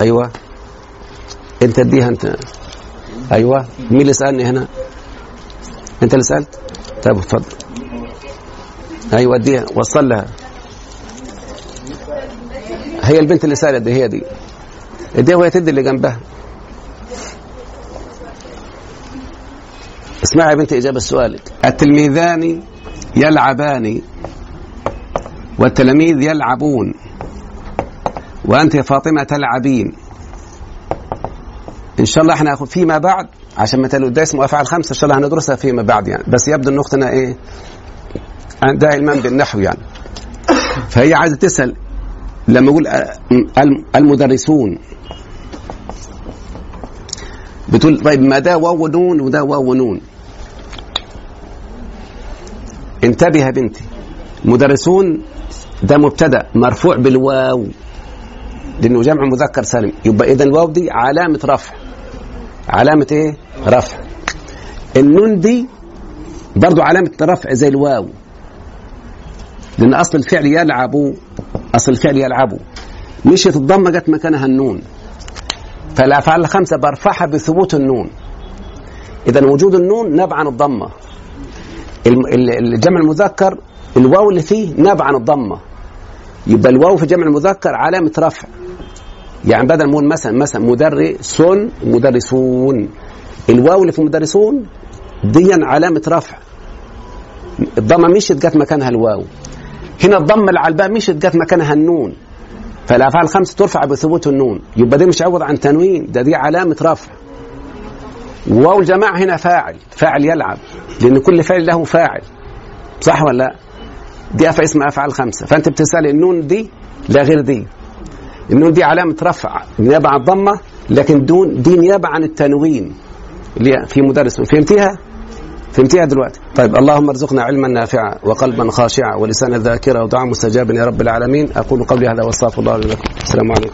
أيوه. أنت اديها أنت. أيوه. مين اللي سألني هنا؟ أنت اللي سألت؟ طيب اتفضل. أيوه وصل لها هي البنت اللي سالت دي هي دي. اديها وهي تدي اللي جنبها. اسمعي يا بنتي إجابة سؤالك. التلميذان يلعبان والتلاميذ يلعبون وأنت يا فاطمة تلعبين. إن شاء الله إحنا فيما بعد عشان مثلا ده اسمه أفعال خمسة إن شاء الله هندرسها فيما بعد يعني. بس يبدو إن أختنا إيه؟ عندها علما بالنحو يعني. فهي عايزة تسأل لما الم- المدرسون بتقول طيب ما ده واو ونون وده واو ونون. انتبه يا بنتي مدرسون ده مبتدأ مرفوع بالواو لأنه جمع مذكر سالم. يبقى اذا الواو دي علامة رفع. علامة إيه؟ رفع. النون دي برضو علامة رفع زي الواو. لأن أصل الفعل يلعب أصل الفعل يلعب. مشيت الضمة جت مكانها النون. فالأفعال الخمسة برفعها بثبوت النون. اذا وجود النون نائب عن الضمة. الم- ال- الجمع المذكر الواو اللي فيه نابع عن الضمة. يبقى الواو في جمع المذكر علامة رفع. يعني بدل ما مثلا مثلا مدرس مدرسون الواو اللي في مدرسون دي علامة رفع. الضمة مشيت جت مكانها الواو. هنا على الباء مشيت جت مكانها النون. فالأفعال الخمسه ترفع بثبوت النون. يبقى دي مش عوض عن تنوين ده دي علامة رفع. واو الجماعة هنا فاعل فاعل يلعب لأن كل فعل له فاعل. صح ولا لا؟ دي أفعال اسمها أفعال خمسة. فأنت بتسأل النون دي لا غير دي. النون دي علامة رفع نيابة عن الضمة لكن النون دي نيابة عن التنوين. اللي في مدرس فهمتيها؟ فهمتيها دلوقتي؟ طيب اللهم ارزقنا علما نافعا وقلبا خاشعا ولسانا ذاكرا ودعاء مستجابا يا رب العالمين. أقول قولي هذا وأستغفر الله لي ولكم. السلام عليكم.